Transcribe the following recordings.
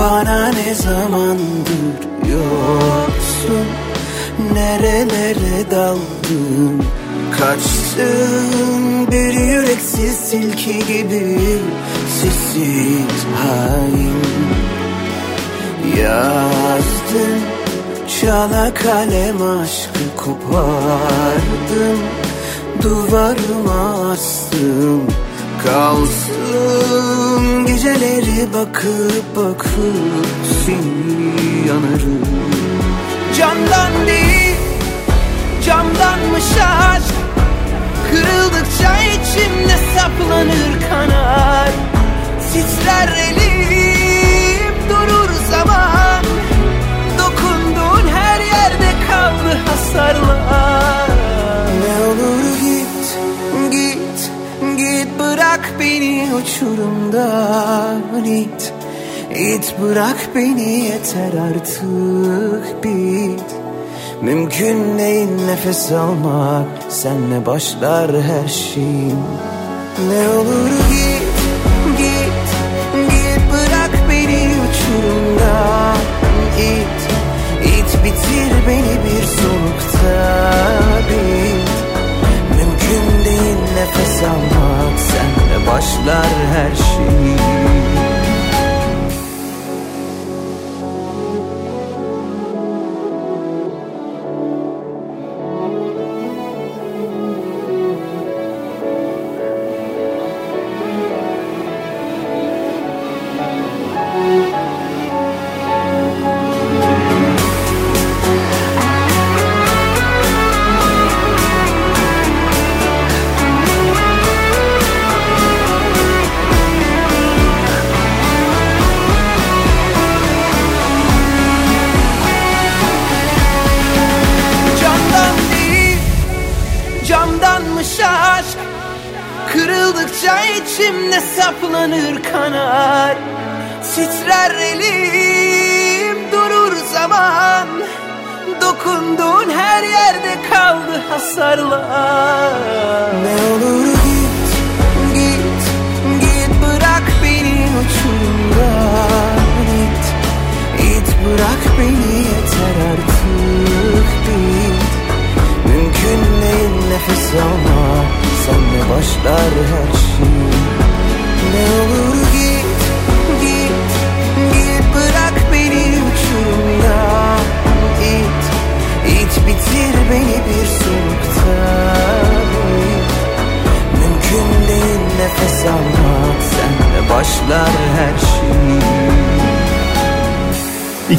Bana ne zamandır yoksun? Nerelere daldın? Kaçtın? Bir yüreksiz tilki gibi Sessiz hain. Yazdın çala kalem aşkı kopardım Duvarıma astım Kalsın. Geceleri bakıp bakıp seni yanarım. Camdan değil camdanmış aşk. Kırıldıkça içimde saplanır kanar. Titrer elim durur zaman. Dokunduğun her yerde kaldı hasarlar. Ne olur git bırak beni uçurumdan it İt bırak beni yeter artık bit Mümkün değil nefes almak Senle başlar her şey Ne olur git git git bırak beni uçurumdan it it bitir beni bir solukta nefes almak Senle başlar her şey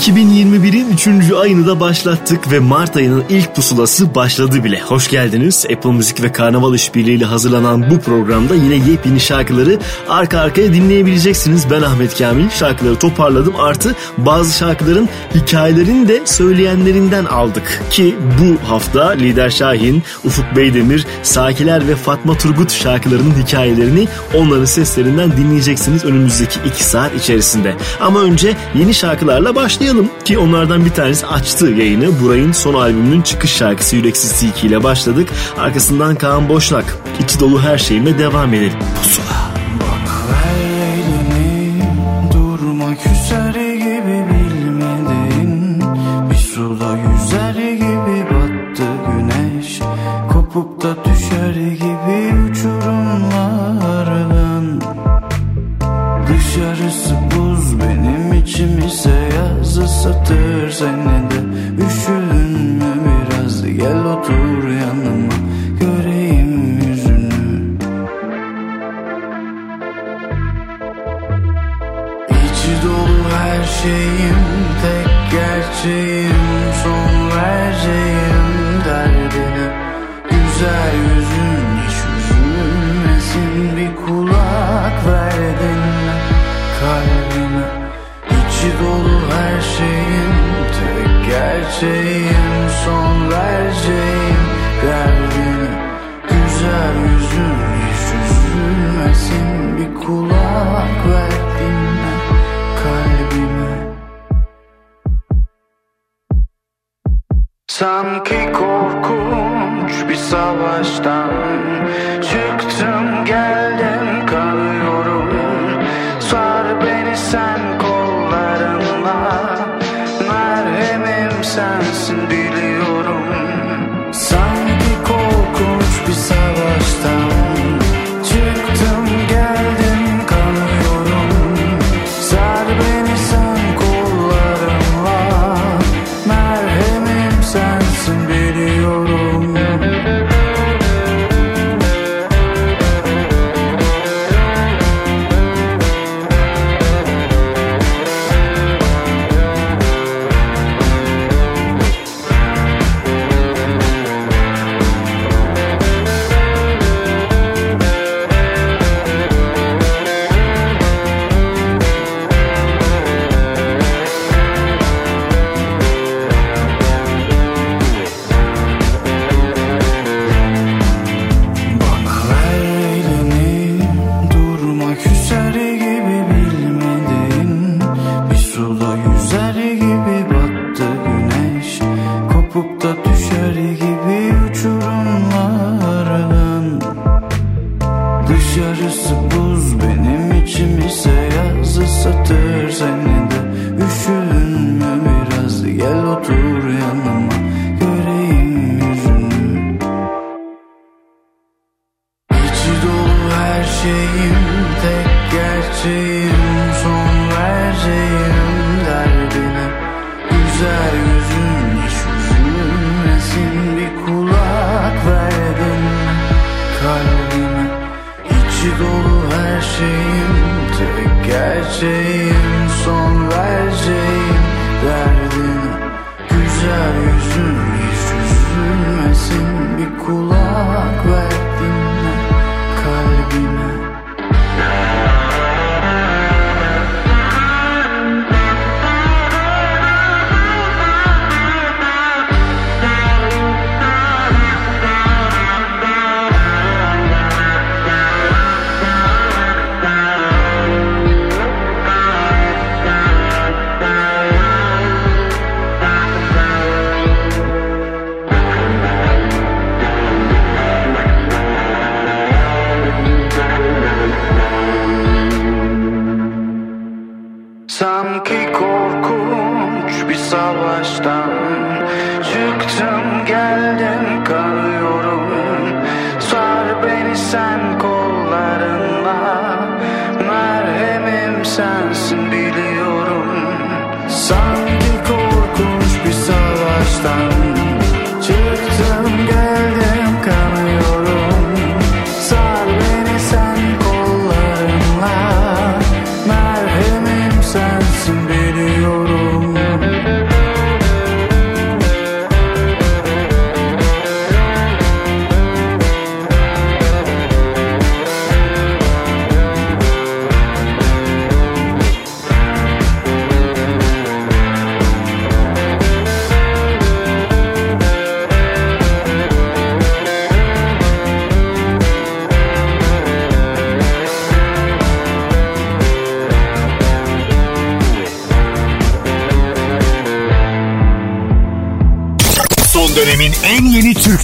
2021'in 3. ayını da başlattık ve Mart ayının ilk pusulası başladı bile. Hoş geldiniz. Apple Müzik ve Karnaval işbirliğiyle hazırlanan bu programda yine yepyeni şarkıları arka arkaya dinleyebileceksiniz. Ben Ahmet Kamil. Şarkıları toparladım. Artı bazı şarkıların hikayelerini de söyleyenlerinden aldık. Ki bu hafta Lider Şahin, Ufuk Beydemir, Sakiler ve Fatma Turgut şarkılarının hikayelerini onların seslerinden dinleyeceksiniz önümüzdeki 2 saat içerisinde. Ama önce yeni şarkılarla başlayalım ki onlardan bir tanesi açtı yayını. Buray'ın son albümünün çıkış şarkısı Yüreksiz Tilki ile başladık. Arkasından Kaan Boşnak, içi dolu her şeyime devam edelim. Pusula. Kopup da düşer gibi uçurumlardan Dışarısı buz benim içim ise ısıtır seni de. Üşüdün mü biraz gel otur yanıma. Göreyim yüzünü. İçi dolu her şeyim tek gerçeğim şeyim son vereceğim. Derdini güzel yüzün hiç üzülmesin. Bir kulak ver dinle kalbime Sanki korkunç bir savaştan Çıktım geldim kanıyorum Sar beni sen silence and deep kopup da düşer gibi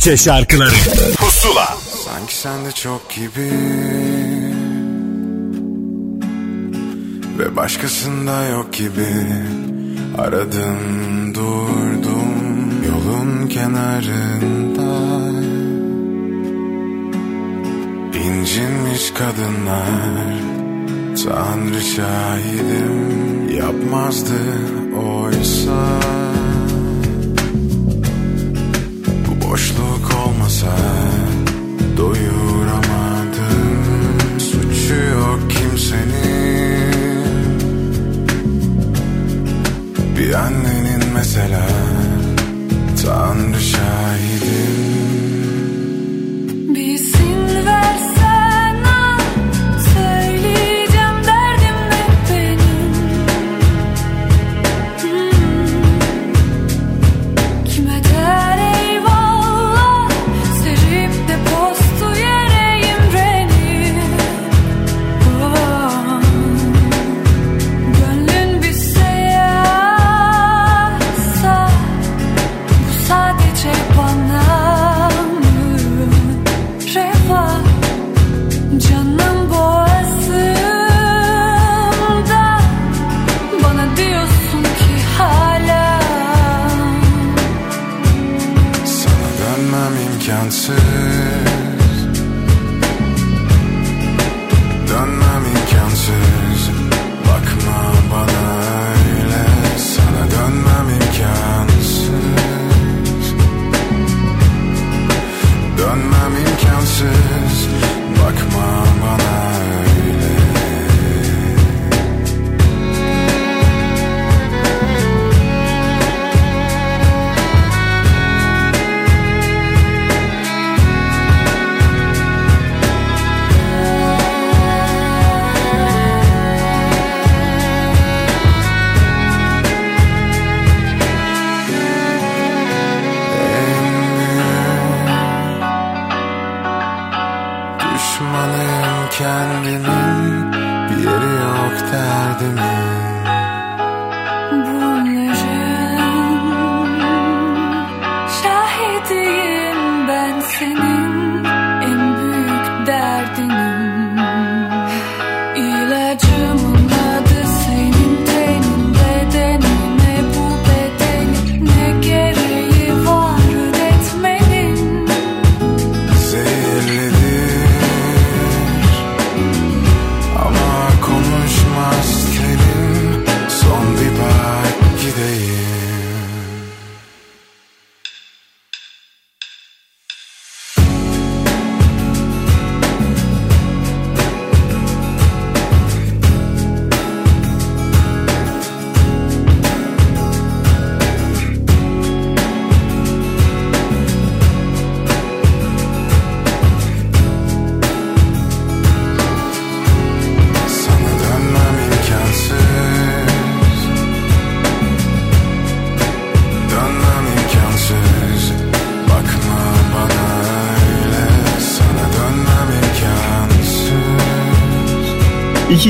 Türkçe şarkıları. Pusula. Sanki sende çok gibi. Ve başkasında yok gibi. Aradım durdum yolun kenarında. İncinmiş kadınlar. Tanrı şahidim. Yapmazdı oysa.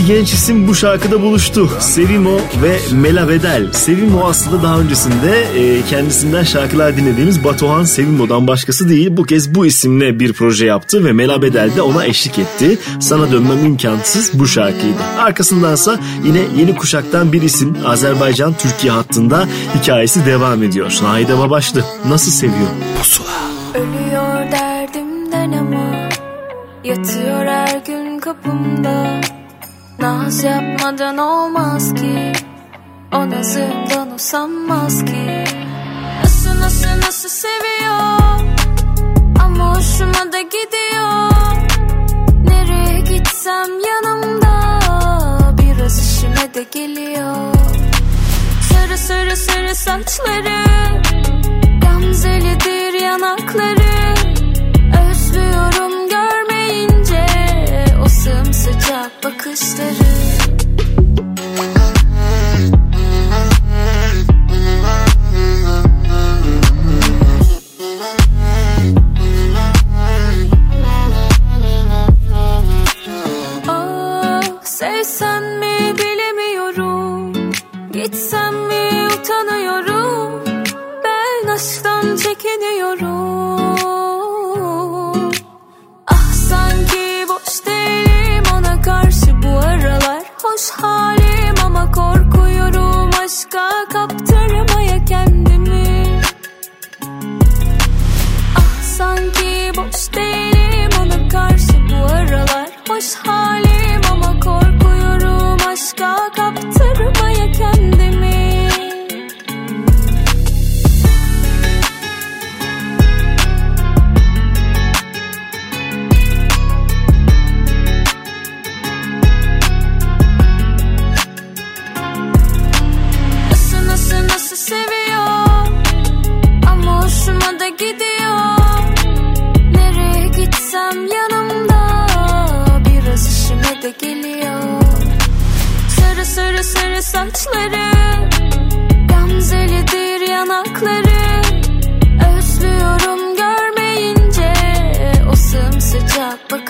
İki genç isim bu şarkıda buluştu. Sevimo ve Mela Bedel. Sevimo aslında daha öncesinde e, kendisinden şarkılar dinlediğimiz Batuhan Sevimo'dan başkası değil. Bu kez bu isimle bir proje yaptı ve Mela Bedel de ona eşlik etti. Sana dönmem imkansız bu şarkıydı. Arkasındansa yine yeni kuşaktan bir isim Azerbaycan-Türkiye hattında hikayesi devam ediyor. Naide Babaşlı nasıl seviyor? Pusula. Ölüyor derdimden ama Yatıyor her gün kapımda Naz yapmadan olmaz ki. O nazımdan usanmaz ki. Nasıl nasıl nasıl seviyor? Ama hoşuma da gidiyor. Nereye gitsem yanımda? Biraz işime de geliyor. Sarı sarı sarı saçları Gamzelidir yanakları bakışları house.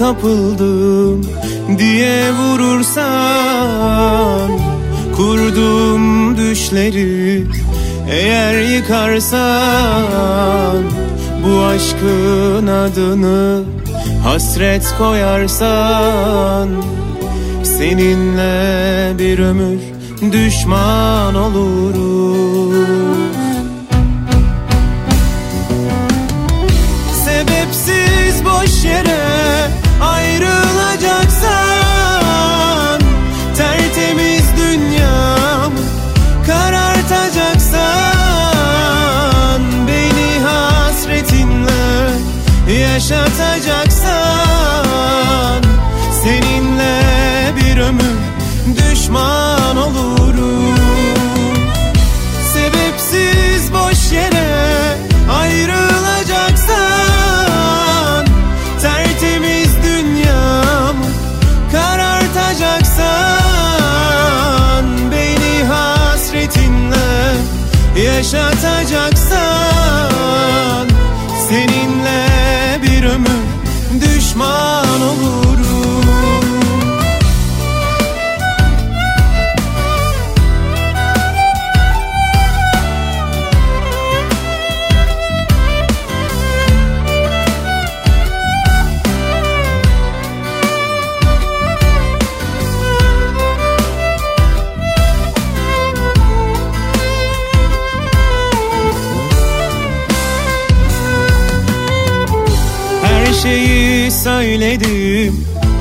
kapıldım diye vurursan Kurduğum düşleri eğer yıkarsan Bu aşkın adını hasret koyarsan Seninle bir ömür düşman olurum. Sebepsiz boş yere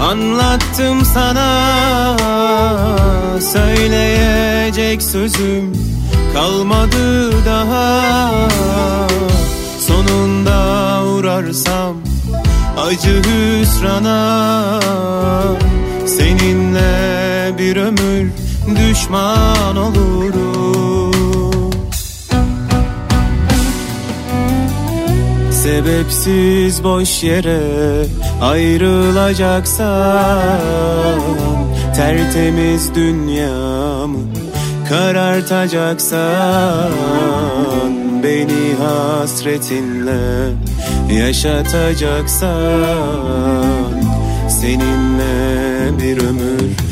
Anlattım sana Söyleyecek sözüm kalmadı daha. Sonunda uğrarsam acı hüsrana Seninle bir ömür düşman olurum. Sebepsiz boş yere ayrılacaksan Tertemiz dünyamı karartacaksan Beni hasretinle yaşatacaksan Seninle bir ömür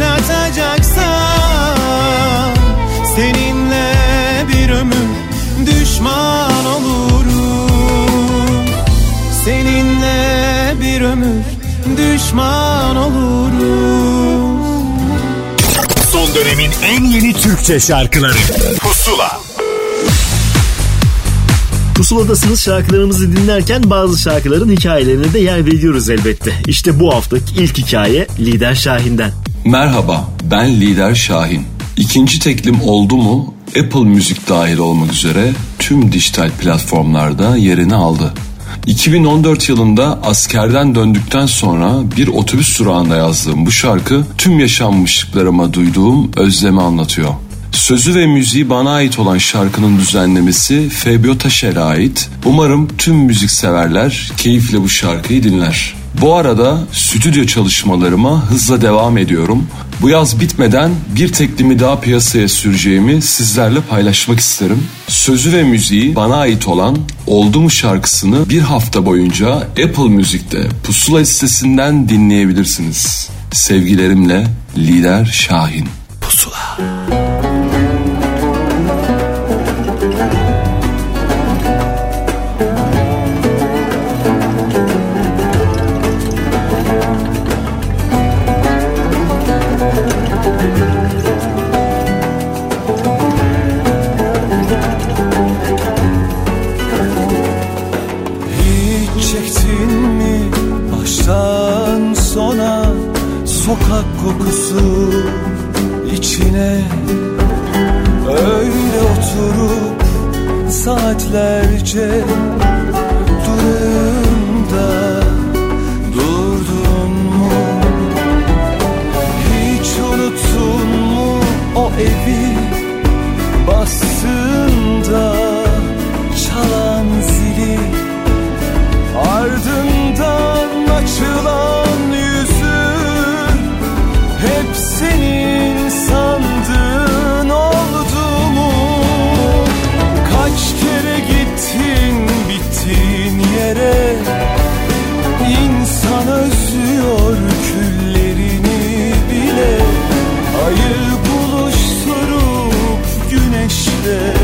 yaşatacaksan Seninle bir ömür düşman olurum Seninle bir ömür düşman olurum Son dönemin en yeni Türkçe şarkıları Pusula Pusuladasınız şarkılarımızı dinlerken bazı şarkıların hikayelerine de yer veriyoruz elbette. İşte bu haftaki ilk hikaye Lider Şahin'den. Merhaba, ben Lider Şahin. İkinci teklim oldu mu Apple Müzik dahil olmak üzere tüm dijital platformlarda yerini aldı. 2014 yılında askerden döndükten sonra bir otobüs durağında yazdığım bu şarkı tüm yaşanmışlıklarıma duyduğum özlemi anlatıyor. Sözü ve müziği bana ait olan şarkının düzenlemesi Fabio Taşer'e ait. Umarım tüm müzikseverler keyifle bu şarkıyı dinler. Bu arada stüdyo çalışmalarıma hızla devam ediyorum. Bu yaz bitmeden bir teklimi daha piyasaya süreceğimi sizlerle paylaşmak isterim. Sözü ve müziği bana ait olan Oldu mu şarkısını bir hafta boyunca Apple Müzik'te Pusula listesinden dinleyebilirsiniz. Sevgilerimle Lider Şahin. Pusula. Hiç kokusu içine Öyle oturup saatlerce durumda durdun mu? Hiç unuttun mu o evi bastığında çalan zili Ardından açılan senin sandığın oldu mu? Kaç kere gittin bittiğin yere İnsan özlüyor küllerini bile Ayı buluşturup güneşle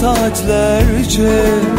saatlerce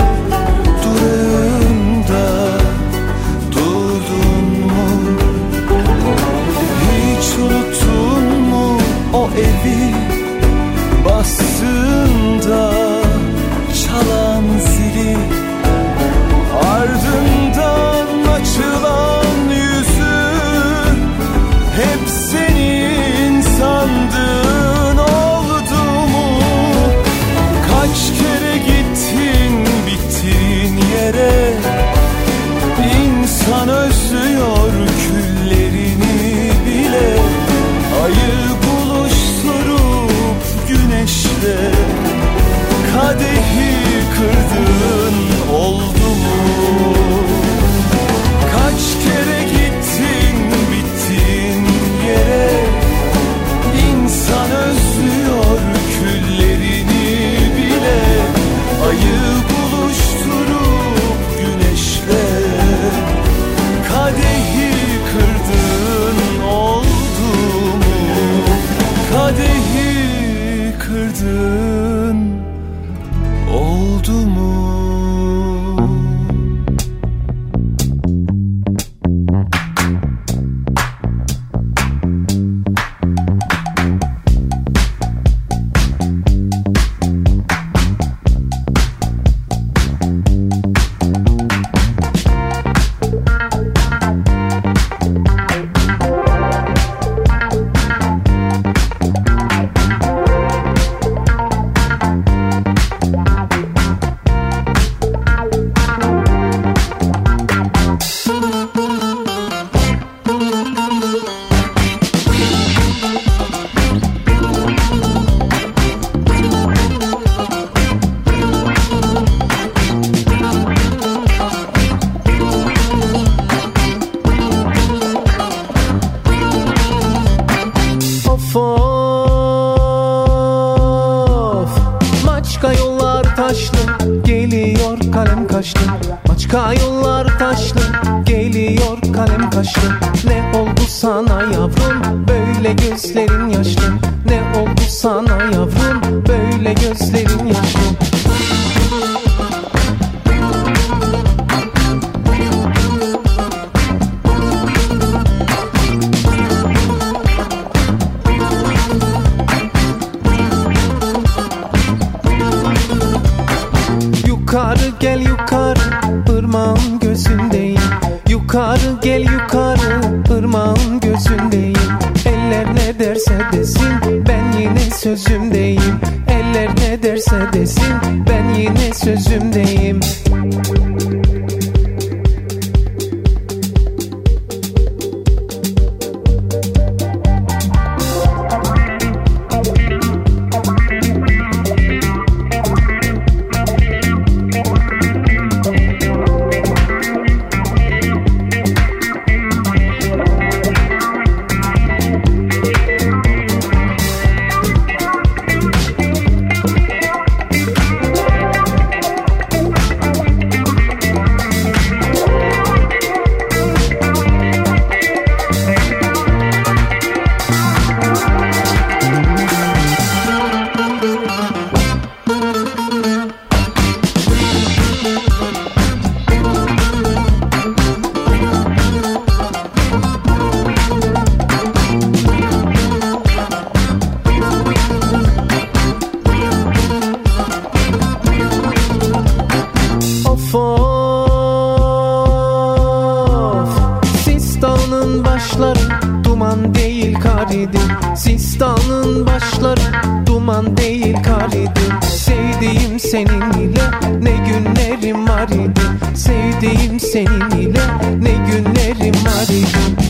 Sistanın başları duman değil kar idi. Sevdiğim senin ile ne günlerim var idi. Sevdiğim senin ile ne günlerim var idi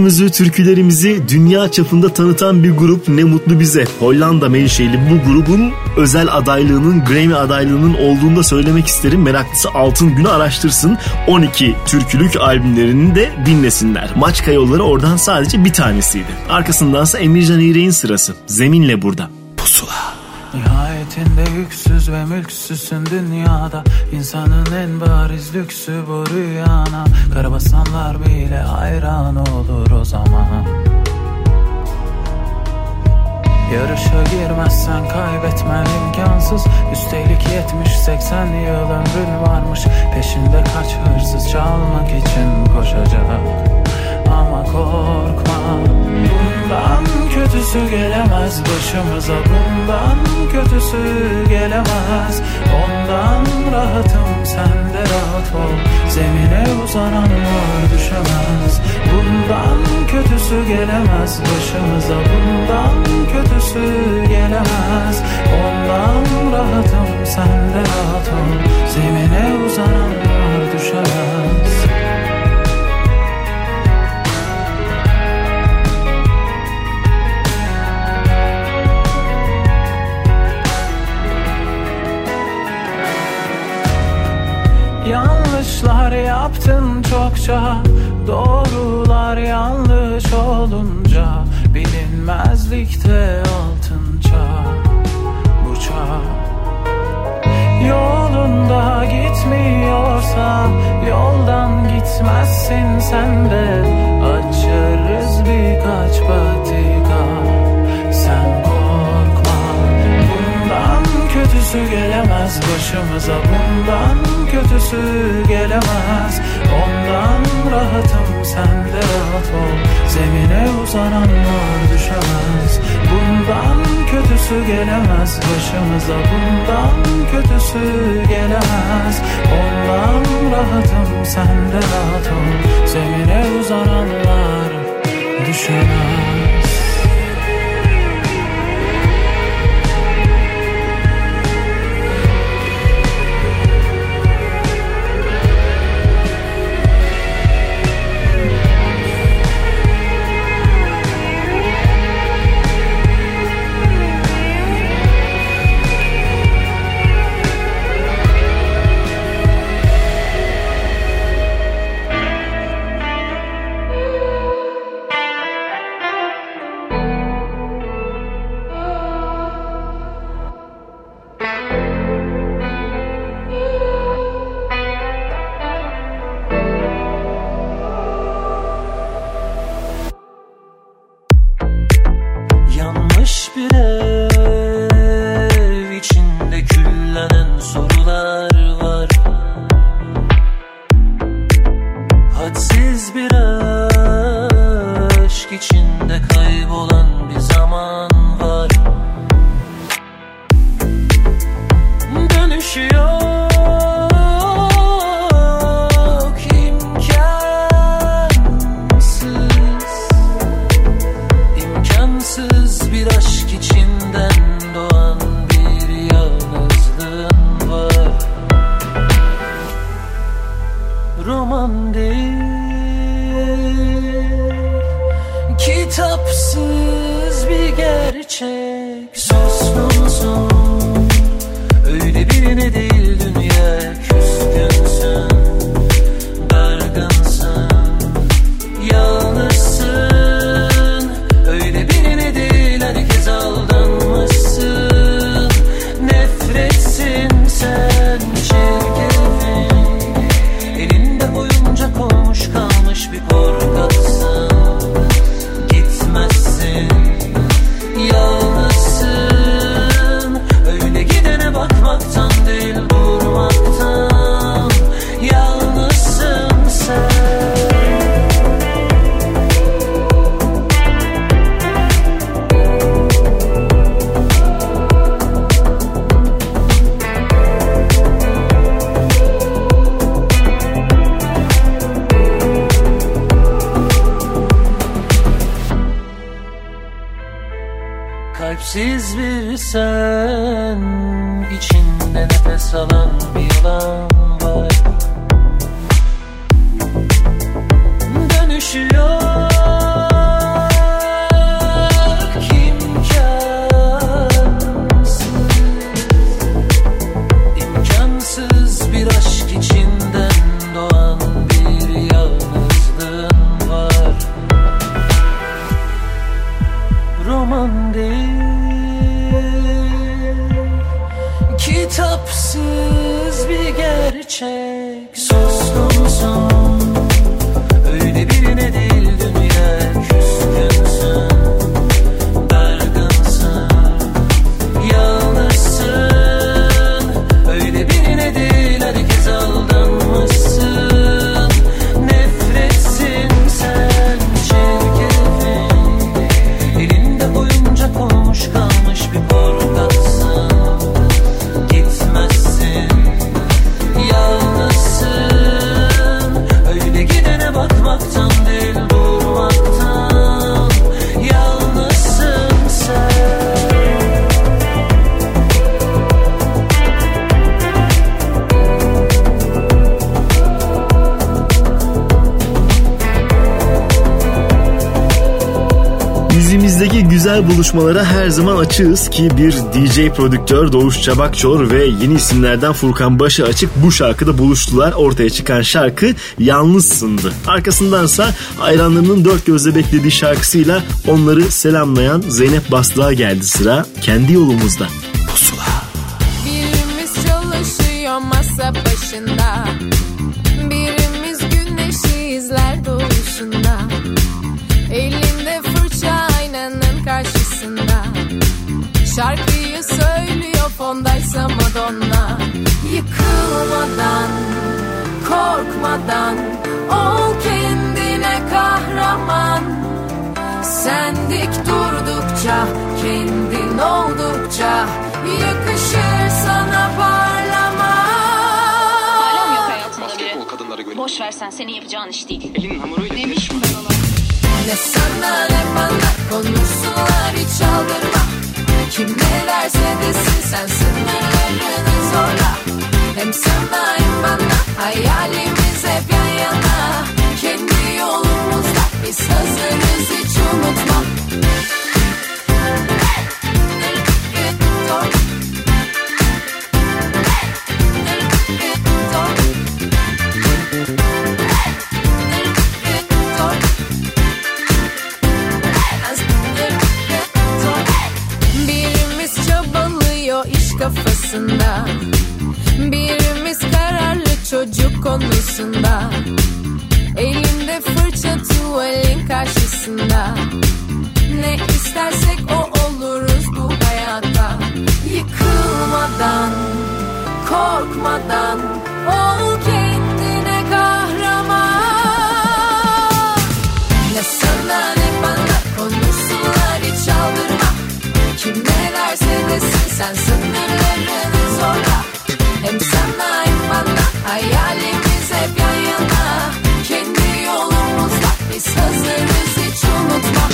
Kültürümüzü, türkülerimizi dünya çapında tanıtan bir grup ne mutlu bize. Hollanda menşeli bu grubun özel adaylığının Grammy adaylığının olduğunu da söylemek isterim. Meraklısı Altın Günü araştırsın. 12 türkülük albümlerini de dinlesinler. Maçka yolları oradan sadece bir tanesiydi. Arkasındansa Emircan İğrek'in sırası. Zeminle burada. Pusula. Nihayetinde yüksüz ve mülksüzsün dünyada. İnsanın en bariz lüksü bu rüyana. Karabasanlar bile hayran olur o zaman. Yarışa girmezsen kaybetmen imkansız. Üstelik 70-80 yıl ömrün varmış. Peşinde kaç hırsız çalmak için koşacak Ama korkma. Bundan kötüsü gelemez başımıza. Bundan kötüsü gelemez. Ondan rahatım sen de rahat ol. Zemine uzananlar düşemez. Bundan kötüsü gelemez başımıza. Bundan kötüsü gelemez. Ondan rahatım sen de rahat ol. Zemine uzananlar düşemez Yanlışlar yaptın çokça Doğrular yanlış olunca Bilinmezlikte altın çağ Bu çağ Yolunda gitmiyorsa Yoldan gitmezsin sen de. Açarız birkaç patika kötüsü gelemez. Başımıza Bundan kötüsü gelemez. Ondan rahatım sen de rahat ol. Zemine uzananlar düşemez. Bundan kötüsü gelemez. Başımıza Bundan kötüsü gelemez. Ondan rahatım sen de rahat ol. Zemine uzananlar düşemez buluşmalara her zaman açığız ki bir DJ prodüktör Doğuş Çabakçor ve yeni isimlerden Furkan Başı Açık bu şarkıda buluştular. Ortaya çıkan şarkı Yalnızsındı. Arkasındansa hayranlarının dört gözle beklediği şarkısıyla onları selamlayan Zeynep Bastığa geldi sıra kendi yolumuzda. Pusula. Birimiz çalışıyor masa başında Şarkıyı söylüyor fondaysa Madonna Yıkılmadan, korkmadan Ol kendine kahraman Sen dik durdukça, kendin oldukça Yakışır sana parlama Hala mı yok hayatında biri? Boş versen senin yapacağın iş değil. Elinin hamuruyla Demiştim ben ona. Ne sana ne bana konuşsunlar hiç aldırma Kim ne derse desin sen sınırlarını zorla Hem sana hem bana hayalimiz hep yan yana Kendi yolumuzda biz hazırız hiç unutma Birimiz kafasında Birimiz kararlı çocuk konusunda. Elinde fırça tuvalin karşısında. Ne istersek o oluruz bu hayatta Yıkılmadan, korkmadan Ol kendine kahraman. Ne sana Kim ne derse desin sen sınırlarını zorla. Hem sana hem bana hayalimiz hep yan yana. Kendi yolumuzda biz hazırız hiç unutma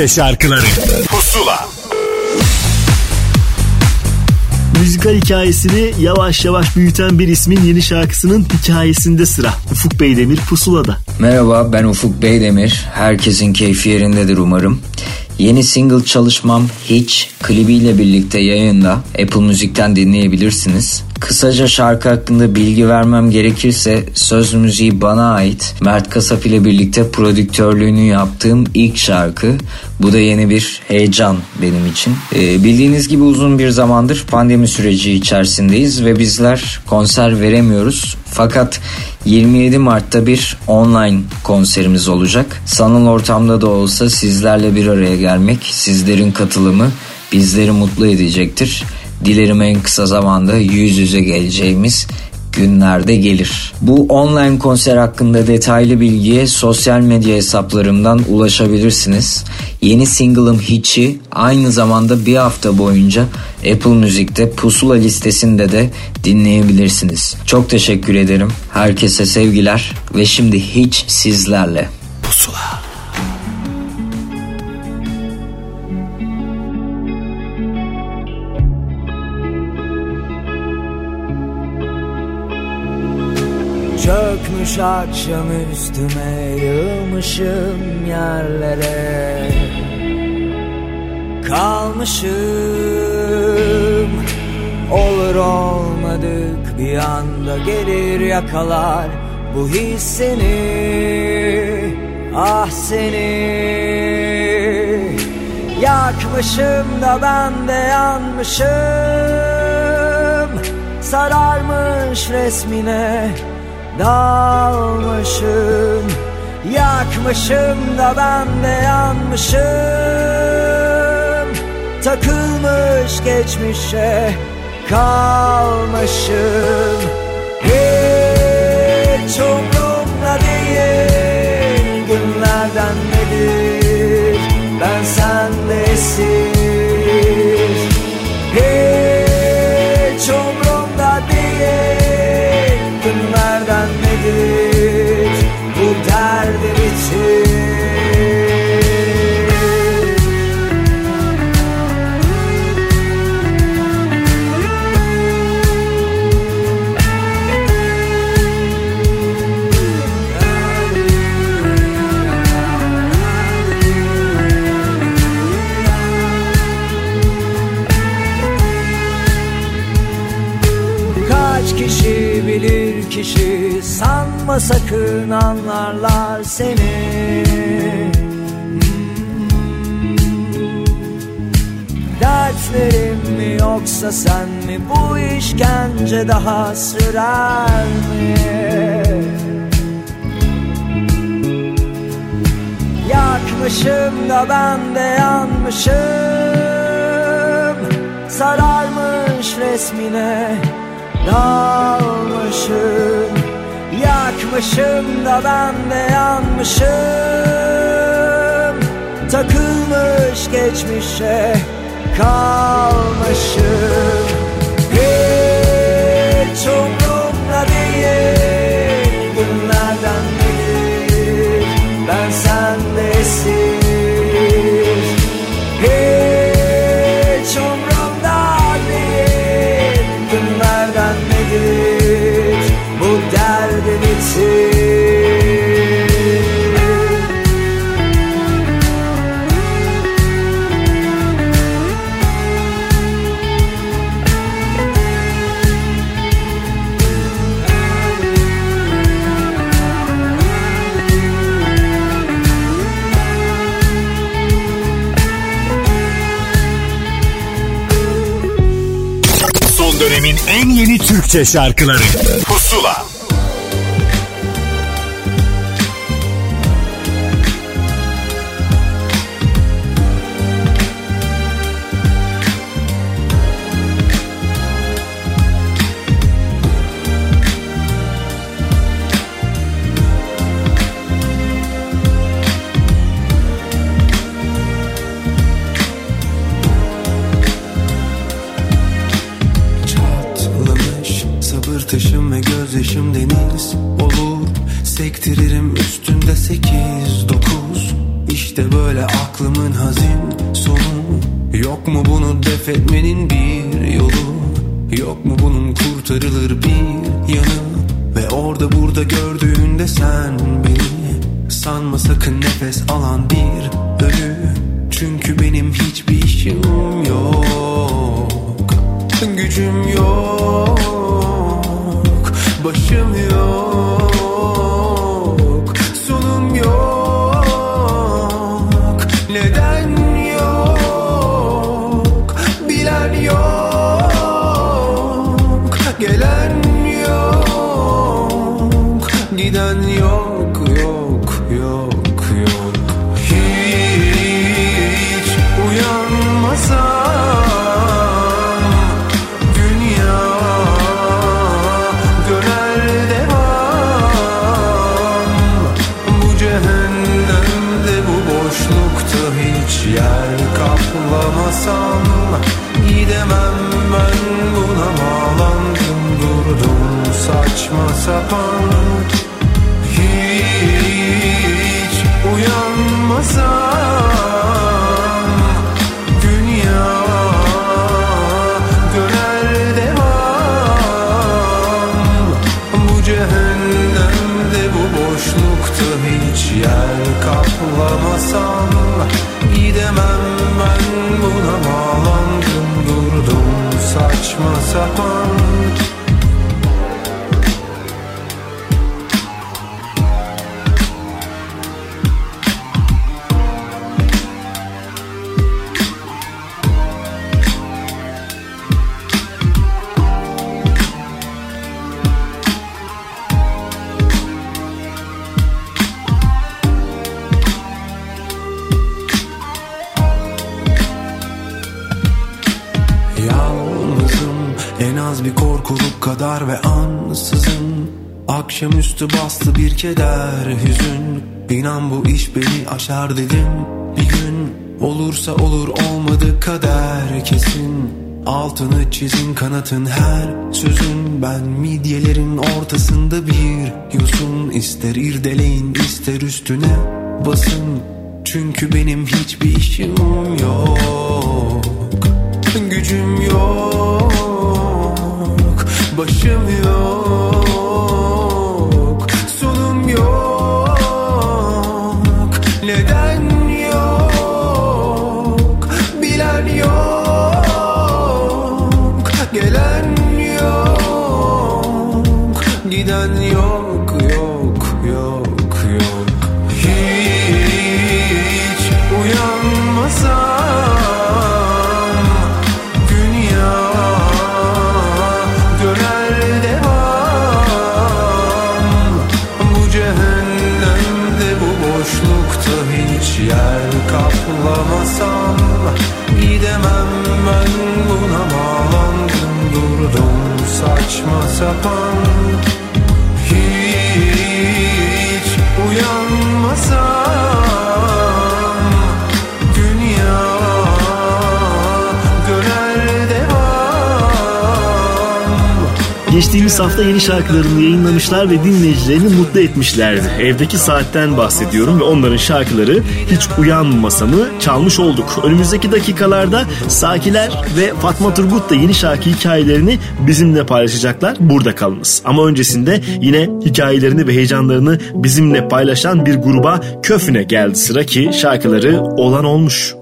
Türkçe şarkıları Pusula Müzikal hikayesini yavaş yavaş büyüten bir ismin yeni şarkısının hikayesinde sıra. Ufuk Beydemir Pusula'da. Merhaba ben Ufuk Beydemir. Herkesin keyfi yerindedir umarım. Yeni single çalışmam Hiç klibiyle birlikte yayında Apple Müzik'ten dinleyebilirsiniz. Kısaca şarkı hakkında bilgi vermem gerekirse söz müziği bana ait. Mert Kasap ile birlikte prodüktörlüğünü yaptığım ilk şarkı. Bu da yeni bir heyecan benim için. Ee, bildiğiniz gibi uzun bir zamandır pandemi süreci içerisindeyiz ve bizler konser veremiyoruz. Fakat 27 Mart'ta bir online konserimiz olacak. Sanal ortamda da olsa sizlerle bir araya gelmek, sizlerin katılımı bizleri mutlu edecektir. Dilerim en kısa zamanda yüz yüze geleceğimiz günlerde gelir. Bu online konser hakkında detaylı bilgiye sosyal medya hesaplarımdan ulaşabilirsiniz. Yeni single'ım Hiç'i aynı zamanda bir hafta boyunca Apple Müzik'te pusula listesinde de dinleyebilirsiniz. Çok teşekkür ederim. Herkese sevgiler ve şimdi Hiç sizlerle. Pusula Çökmüş akşam üstüme yığılmışım yerlere. Kalmışım olur olmadık bir anda gelir yakalar. Bu his seni ah seni. Yakmışım da ben de yanmışım. Sararmış resmine dalmışım Yakmışım da ben de yanmışım. Takılmış geçmişe kalmışım. Hiç umrumda sakın anlarlar seni. Dertlerim mi yoksa sen mi? Bu işkence daha sürer mi? Yakmışım da ben de yanmışım. Sararmış resmine dalmışım Yakmışım da ben de yanmışım. Takılmış geçmişe kalmışım. Hiç umrumda Türkçe şarkıları keder hüzün. İnan bu iş beni aşar dedim bir gün Olursa olur olmadı kader kesin. Altını çizin kanatın her sözün. Ben midyelerin ortasında bir yosun ister irdeleyin ister üstüne basın. Çünkü benim hiçbir işim yok. Gücüm yok. Başım yok upon Geçtiğimiz hafta yeni şarkılarını yayınlamışlar ve dinleyicilerini mutlu etmişlerdi. Evdeki saatten bahsediyorum ve onların şarkıları hiç uyanmasamı çalmış olduk. Önümüzdeki dakikalarda Sakiler ve Fatma Turgut da yeni şarkı hikayelerini bizimle paylaşacaklar. Burada kalınız. Ama öncesinde yine hikayelerini ve heyecanlarını bizimle paylaşan bir gruba Köfne geldi sıra ki şarkıları olan olmuş.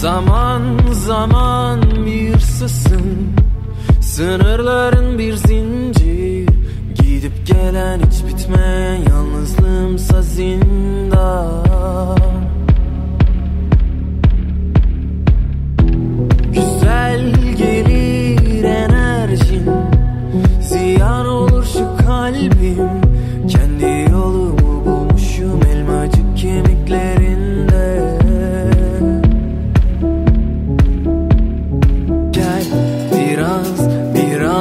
Zaman zaman bir sısın Sınırların bir zincir. Gidip gelen hiç bitmeyen yalnızlığımsa zindan. Güzel gelir enerjin Ziyan olur şu kalbim. Kendi yolumu bulmuşum. Elmacık kemiklerinde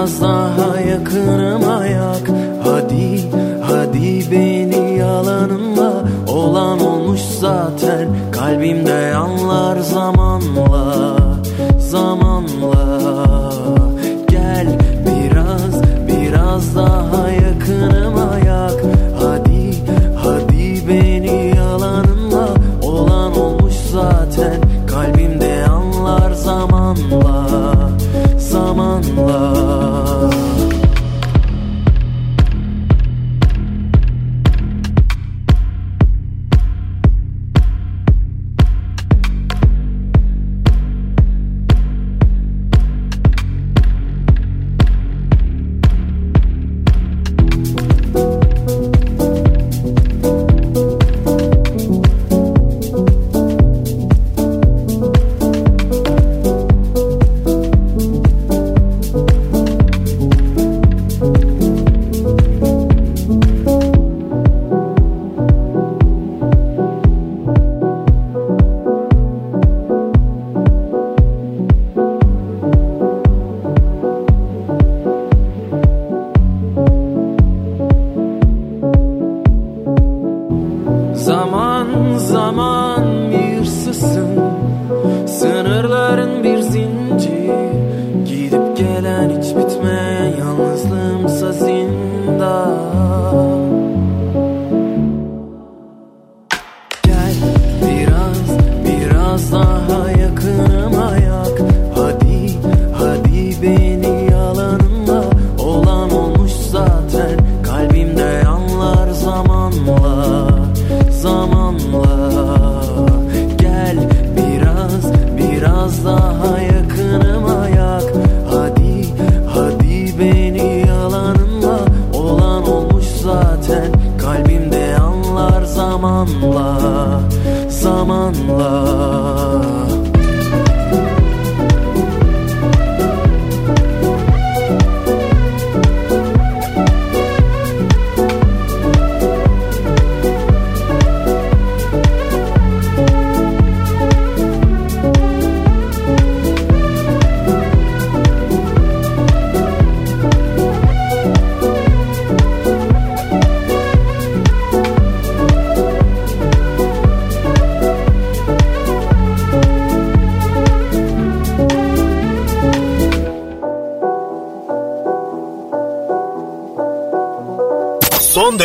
biraz daha yakınıma yak Hadi hadi beni yalanınla Olan olmuş zaten kalbimde yanlar zamanla Zamanla. Gel biraz biraz daha yakınıma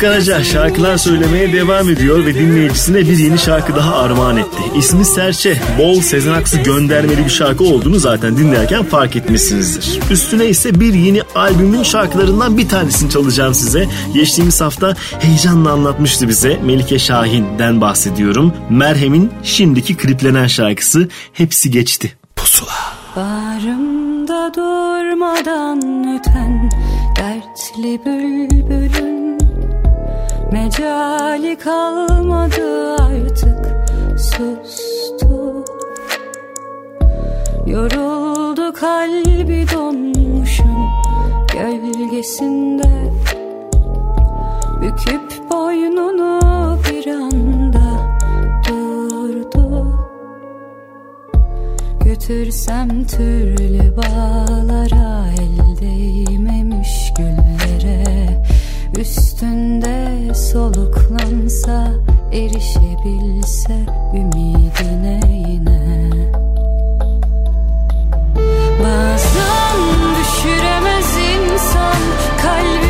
Karaca şarkılar söylemeye devam ediyor ve dinleyicisine bir yeni şarkı daha armağan etti. İsmi Serçe, bol Sezen Aksu göndermeli bir şarkı olduğunu zaten dinlerken fark etmişsinizdir. Üstüne ise bir yeni albümün şarkılarından bir tanesini çalacağım size. Geçtiğimiz hafta heyecanla anlatmıştı bize Melike Şahin'den bahsediyorum. Merhem'in şimdiki kliplenen şarkısı Hepsi Geçti. Pusula. Bağrımda durmadan öten dertli bülbülün Mecali kalmadı artık sustu. Yoruldu kalbi donmuşum gölgesinde. Büküp boynunu bir anda durdu. Götürsem türlü bağlara el değmemiş güllere Üstünde soluklansa erişebilse ümidine yine. Bazen düşüremez insan kalbin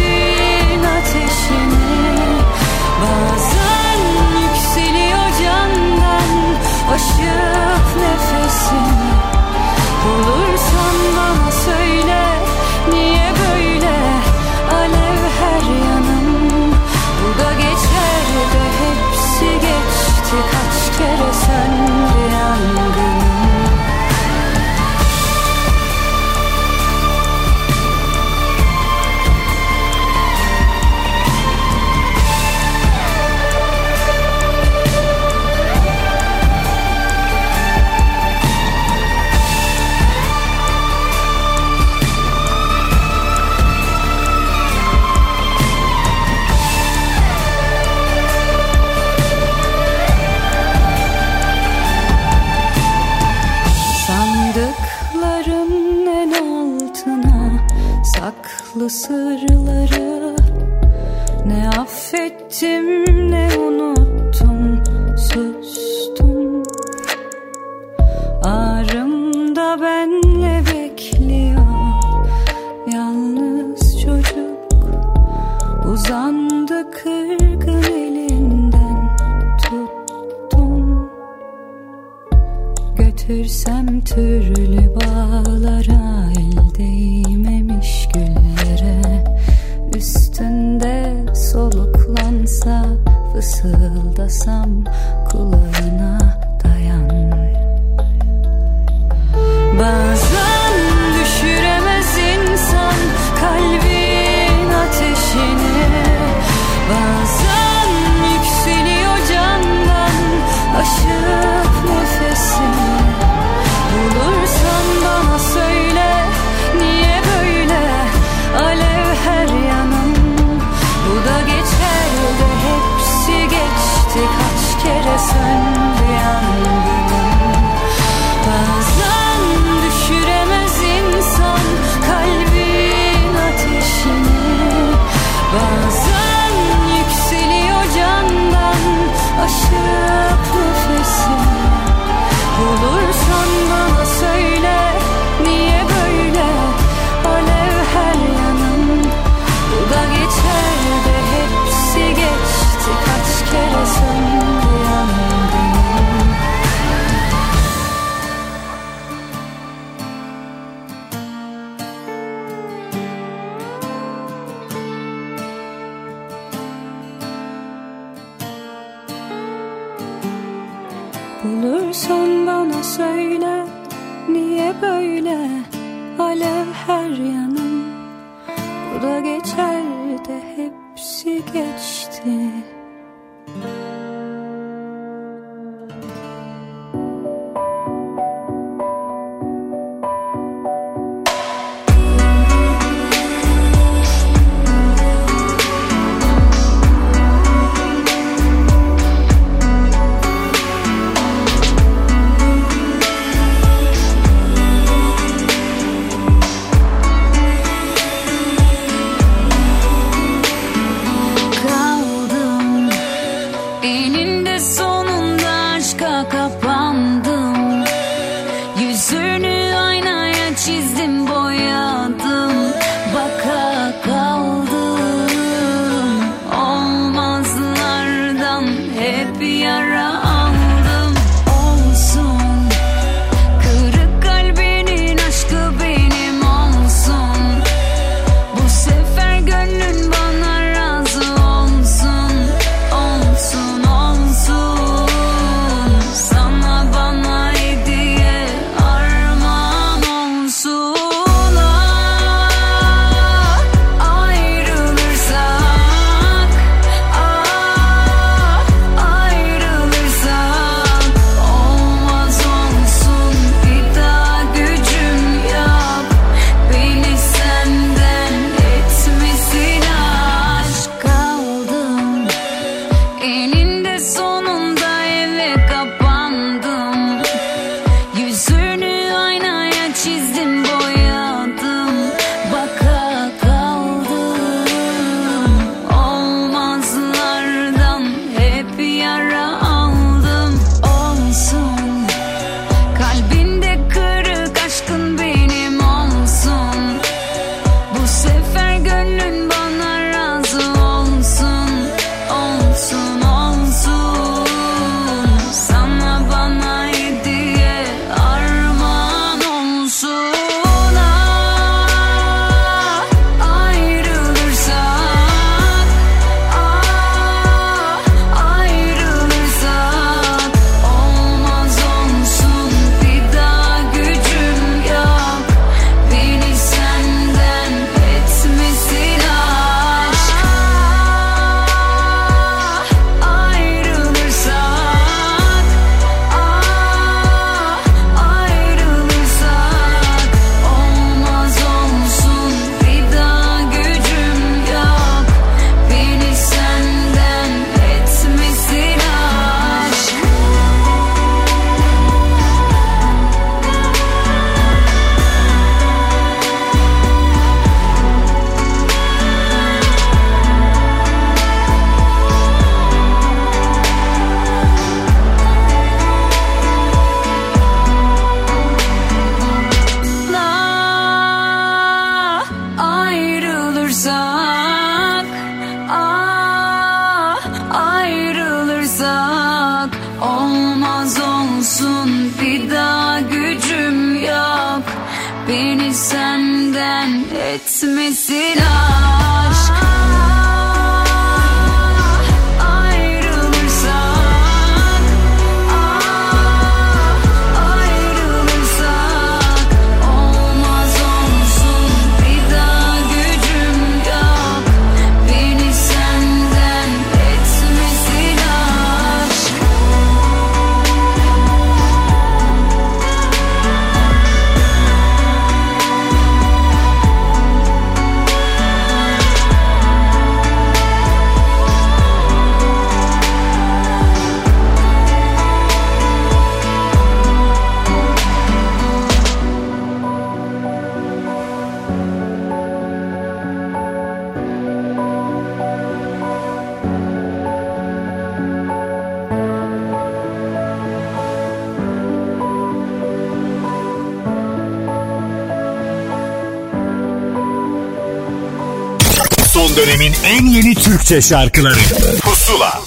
Son dönemin en yeni Türkçe şarkıları Pusula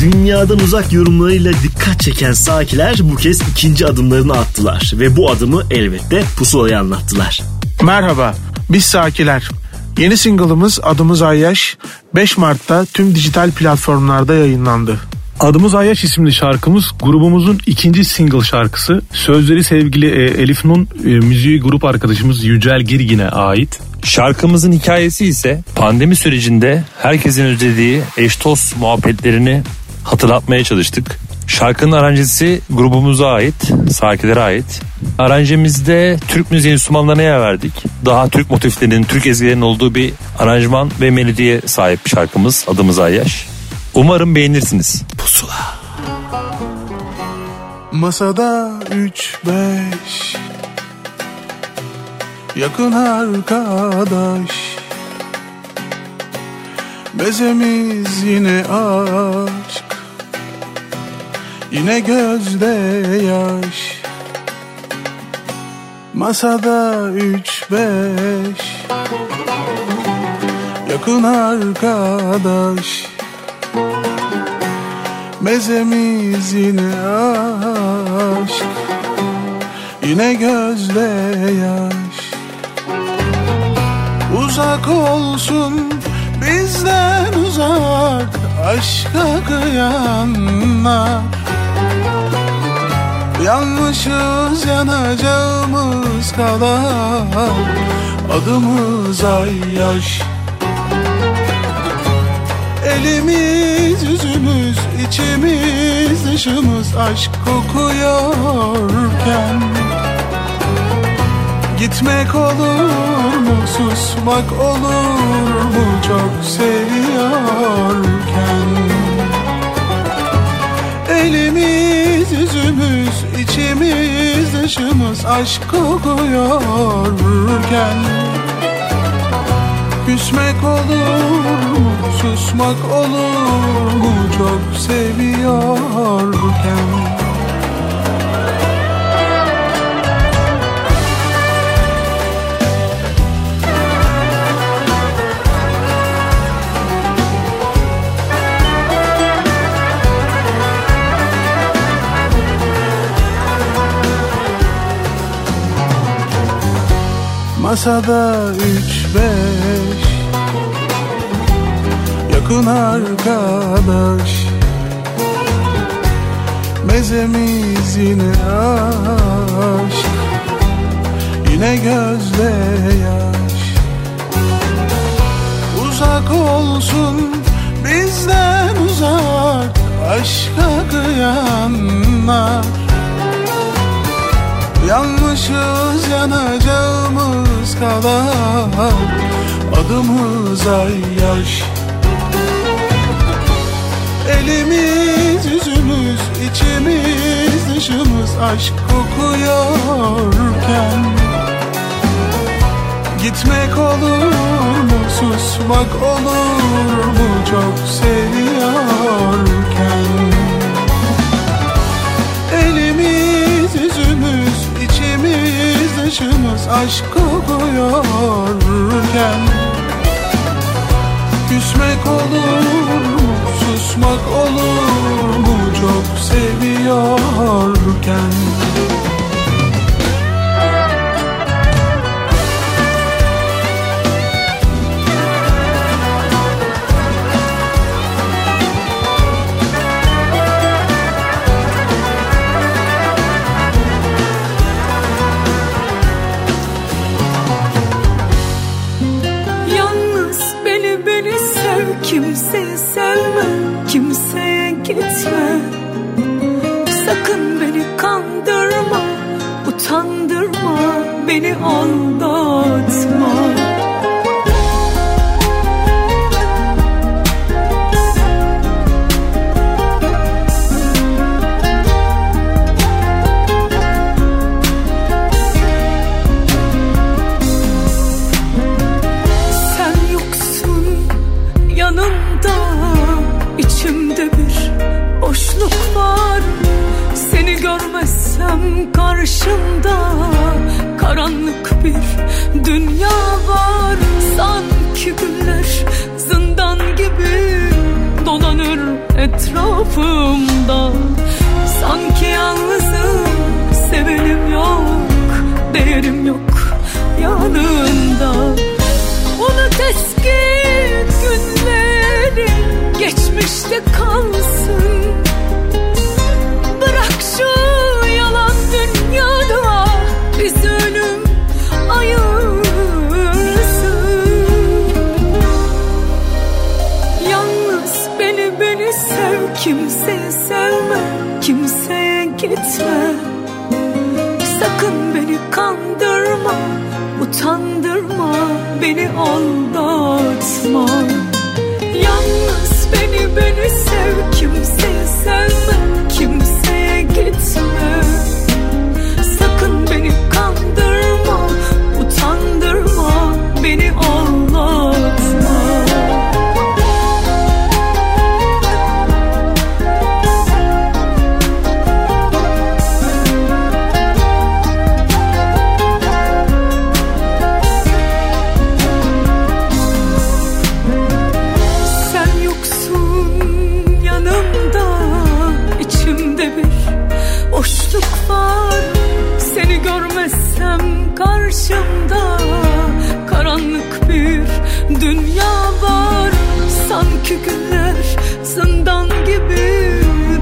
Dünyadan uzak yorumlarıyla dikkat çeken Sakiler bu kez ikinci adımlarını attılar ve bu adımı elbette Pusula'ya anlattılar. Merhaba, biz Sakiler. Yeni single'ımız Adımız Ayyaş 5 Mart'ta tüm dijital platformlarda yayınlandı. Adımız Ayyaş isimli şarkımız grubumuzun ikinci single şarkısı. Sözleri sevgili e, Elif Nun, e, müziği grup arkadaşımız Yücel Girgin'e ait. Şarkımızın hikayesi ise pandemi sürecinde herkesin özlediği eş dost muhabbetlerini hatırlatmaya çalıştık. Şarkının aranjesi grubumuza ait, Sakilere ait. Aranjemizde Türk müziği enstrümanlarına yer verdik. Daha Türk motiflerinin, Türk ezgilerinin olduğu bir aranjman ve melodiye sahip şarkımız. Adımız Ayyaş. Umarım beğenirsiniz. Pusula. Masada üç beş Yakın arkadaş. Bezemiz yine aşk. Yine gözde yaş. Masada üç beş. Yakın arkadaş. Mezemiz yine aşk. Yine gözde yaş Uzak olsun bizden uzak Aşka kıyanlar Yanlışız yanacağımız kadar Adımız ay yaş. Elimiz yüzümüz içimiz dışımız aşk kokuyorken Gitmek olur mu? Susmak olur mu? Çok seviyorken. Elimiz yüzümüz içimiz dışımız aşk kokuyorken. Küsmek olur mu, susmak olur mu? Çok seviyorken Masada üç beş. Yakın arkadaş. Mezemiz yine aşk. Yine gözde yaş. Uzak olsun bizden uzak. Aşka kıyanlar Yanlışız yanacağımız kadar Adımız ay yaş. Elimiz yüzümüz içimiz dışımız aşk kokuyorken Gitmek olur mu susmak olur mu çok seviyorken dışımız aşk kokuyorken Küsmek olur mu susmak olur mu? Çok seviyorken beni aldatma. Sen yoksun yanımda içimde bir boşluk var. Seni görmezsem karşımda karanlık bir dünya var. Sanki günler zindan gibi dolanır etrafımda. Sanki yalnızım sevenim yok değerim yok yanında. Unut eski günleri geçmişte kalsın Yalnız görmezsem karşımda karanlık bir dünya var. Sanki günler zindan gibi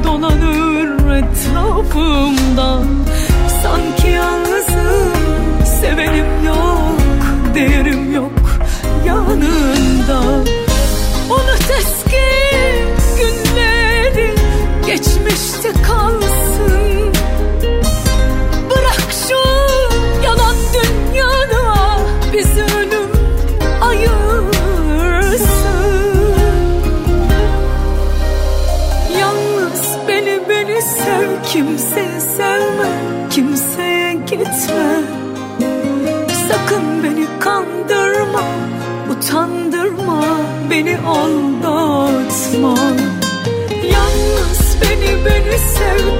dolanır etrafımda. Sanki yalnızım sevenim yok değerim yok yanında beni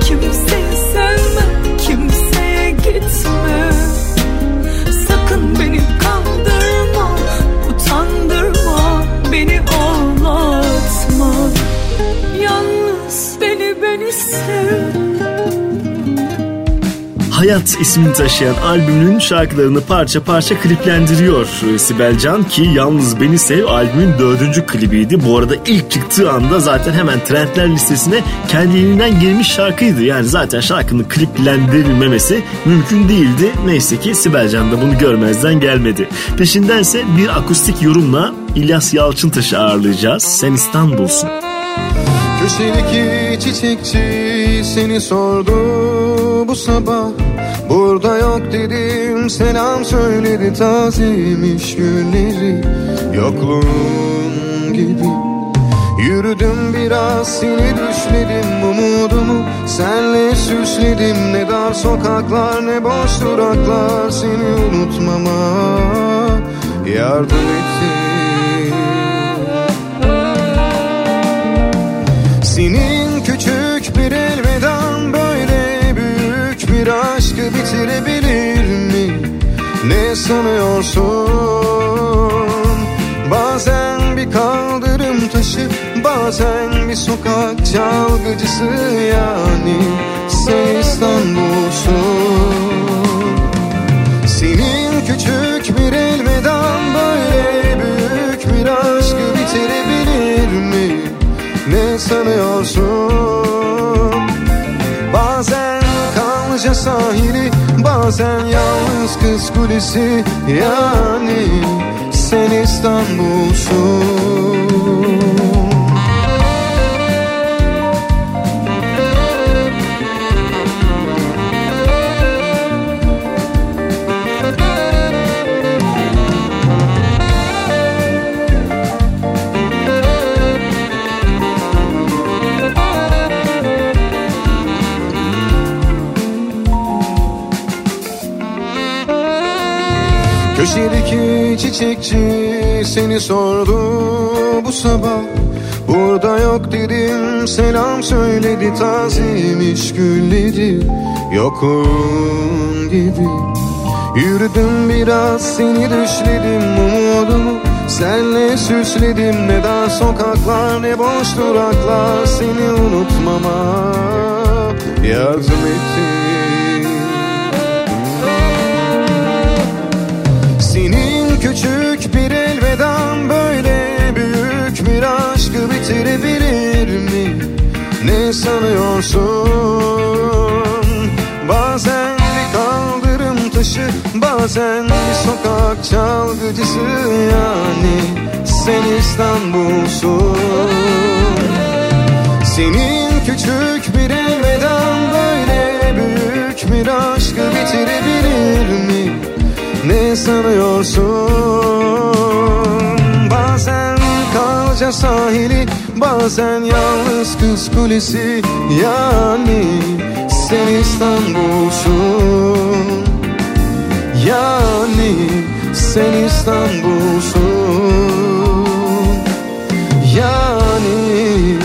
Hayat ismini taşıyan albümünün şarkılarını parça parça kliplendiriyor Sibel Can ki Yalnız Beni Sev albümün dördüncü klibiydi. Bu arada ilk çıktığı anda zaten hemen trendler listesine kendiliğinden girmiş şarkıydı. Yani zaten şarkının kliplendirilmemesi mümkün değildi. Neyse ki Sibel Can da bunu görmezden gelmedi. Peşindense bir akustik yorumla İlyas Yalçıntaş'ı ağırlayacağız. Sen İstanbul'sun. Köşedeki çiçekçi seni sordu bu sabah Burada yok dedim selam söyledi tazeymiş gülleri Yokluğun gibi Yürüdüm biraz seni düşledim umudumu. Senle süsledim ne dar sokaklar ne boş duraklar. Seni unutmama yardım etti Senin küçük bir elvedan böyle büyük bir aşkı bitirebilir mi? Ne sanıyorsun? Bazen bir kaldırım taşı, bazen bir sokak çalgıcısı yani sen İstanbul'sun. Senin küçük bir elvedan böyle büyük bir aşkı bitirebilir mi? Ne sanıyorsun? Kanlıca sahili Bazen yalnız kız kulesi. Yani sen İstanbul'sun Köşedeki çiçekçi seni sordu bu sabah. Burada yok dedim selam söyledi Tazemiş gülleri yokum gibi Yürüdüm biraz seni düşledim umudumu Senle süsledim. Ne dar sokaklar ne boş duraklar Seni unutmama yardım etti Ne sanıyorsun? Bazen bir kaldırım taşı Bazen bir sokak çalgıcısı yani Sen İstanbul'sun Senin küçük bir elveden böyle büyük bir aşkı bitirebilir mi? Ne sanıyorsun? Bazen kalca sahili Bazen yalnız kız kulesi Yani sen İstanbul'sun. Yani sen İstanbul'sun. Yani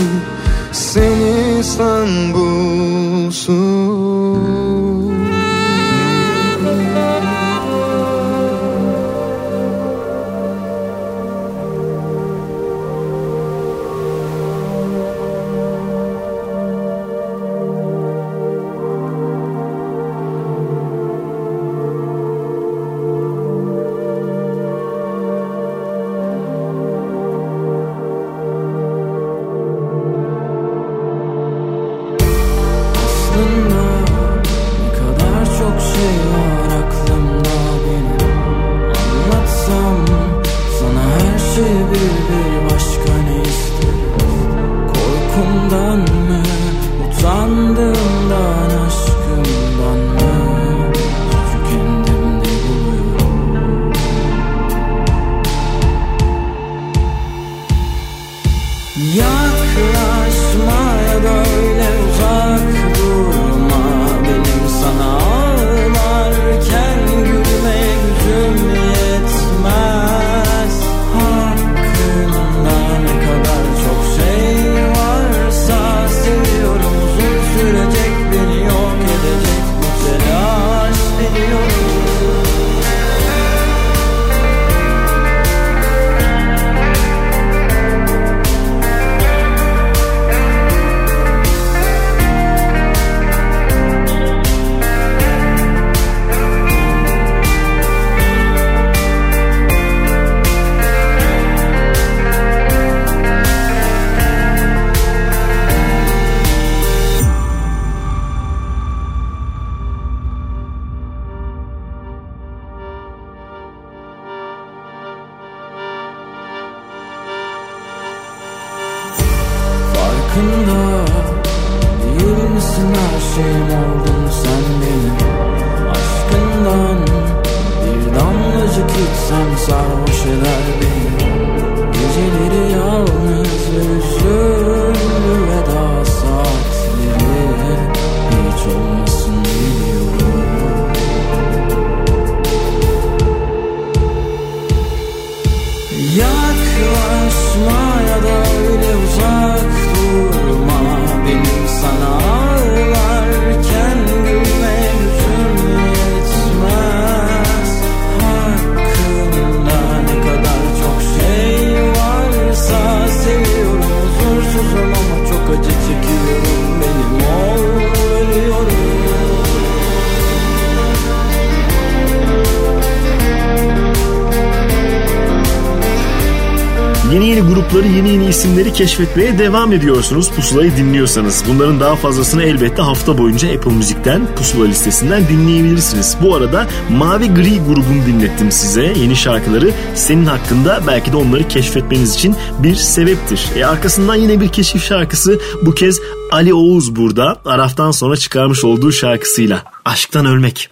sen İstanbul'sun Farkında. Değil misin her şeyim oldun sen benim Aşkından bir damlacık içsem sarhoş eder beni Yeni grupları, yeni yeni isimleri keşfetmeye devam ediyorsunuz pusulayı dinliyorsanız. Bunların daha fazlasını elbette hafta boyunca Apple Müzik'ten pusula listesinden dinleyebilirsiniz. Bu arada Mavi Gri grubunu dinlettim size. Yeni şarkıları senin hakkında belki de onları keşfetmeniz için bir sebeptir. E arkasından yine bir keşif şarkısı bu kez Ali Oğuz burada Araf'tan sonra çıkarmış olduğu şarkısıyla. Aşktan Ölmek.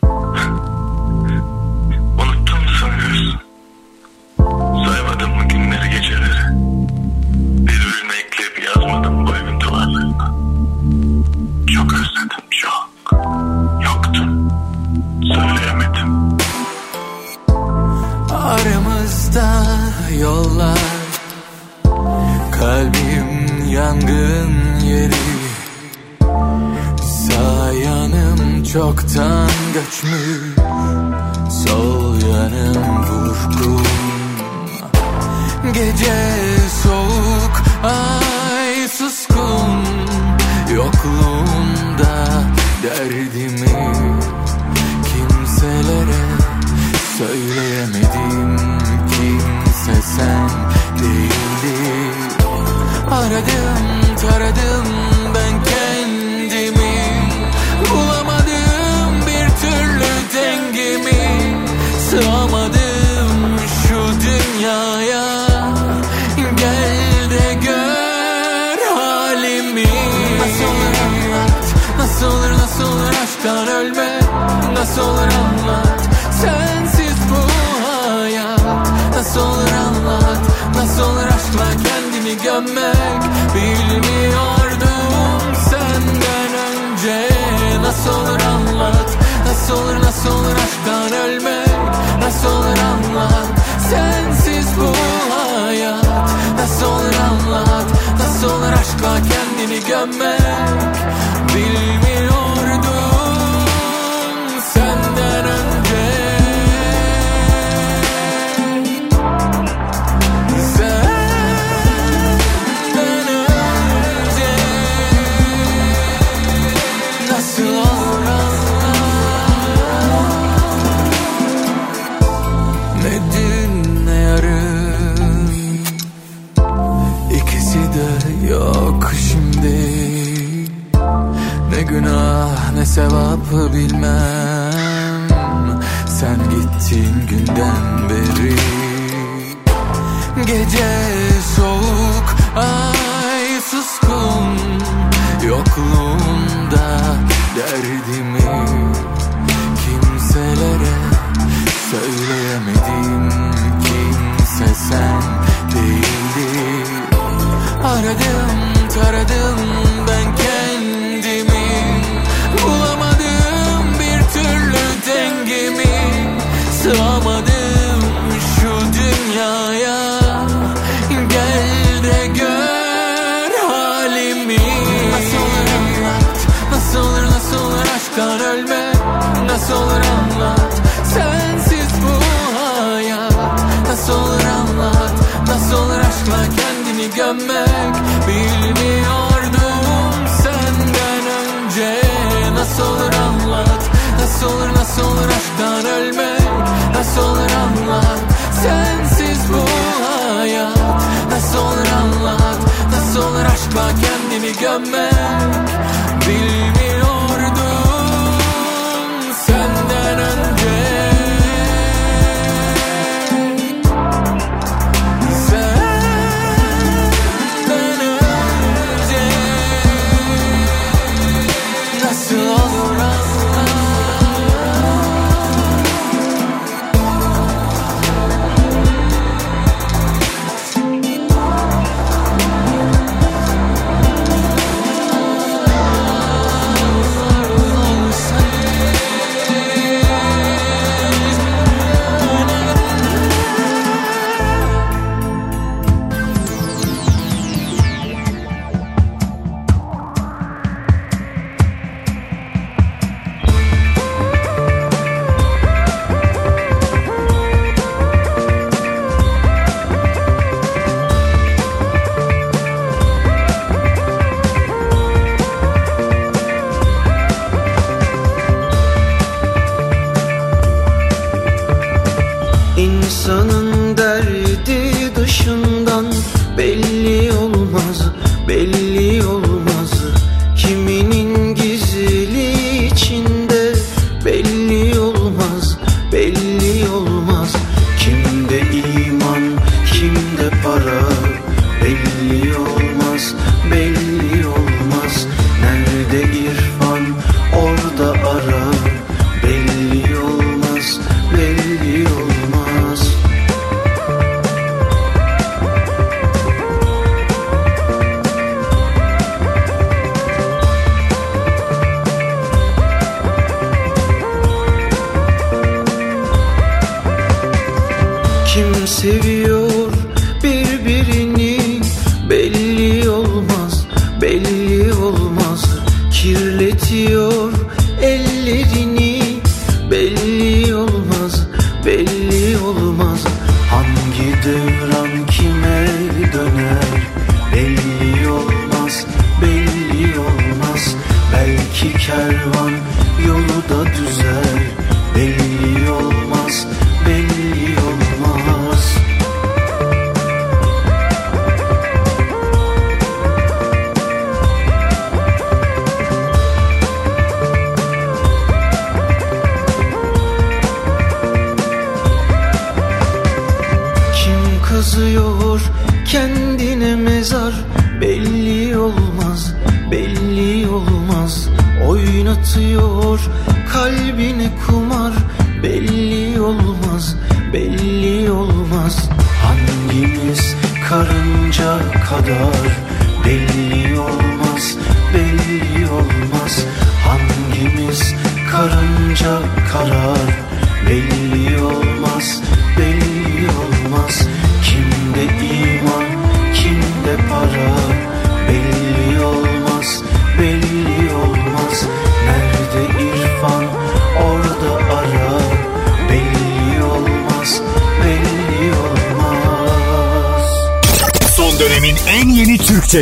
Kim seviyor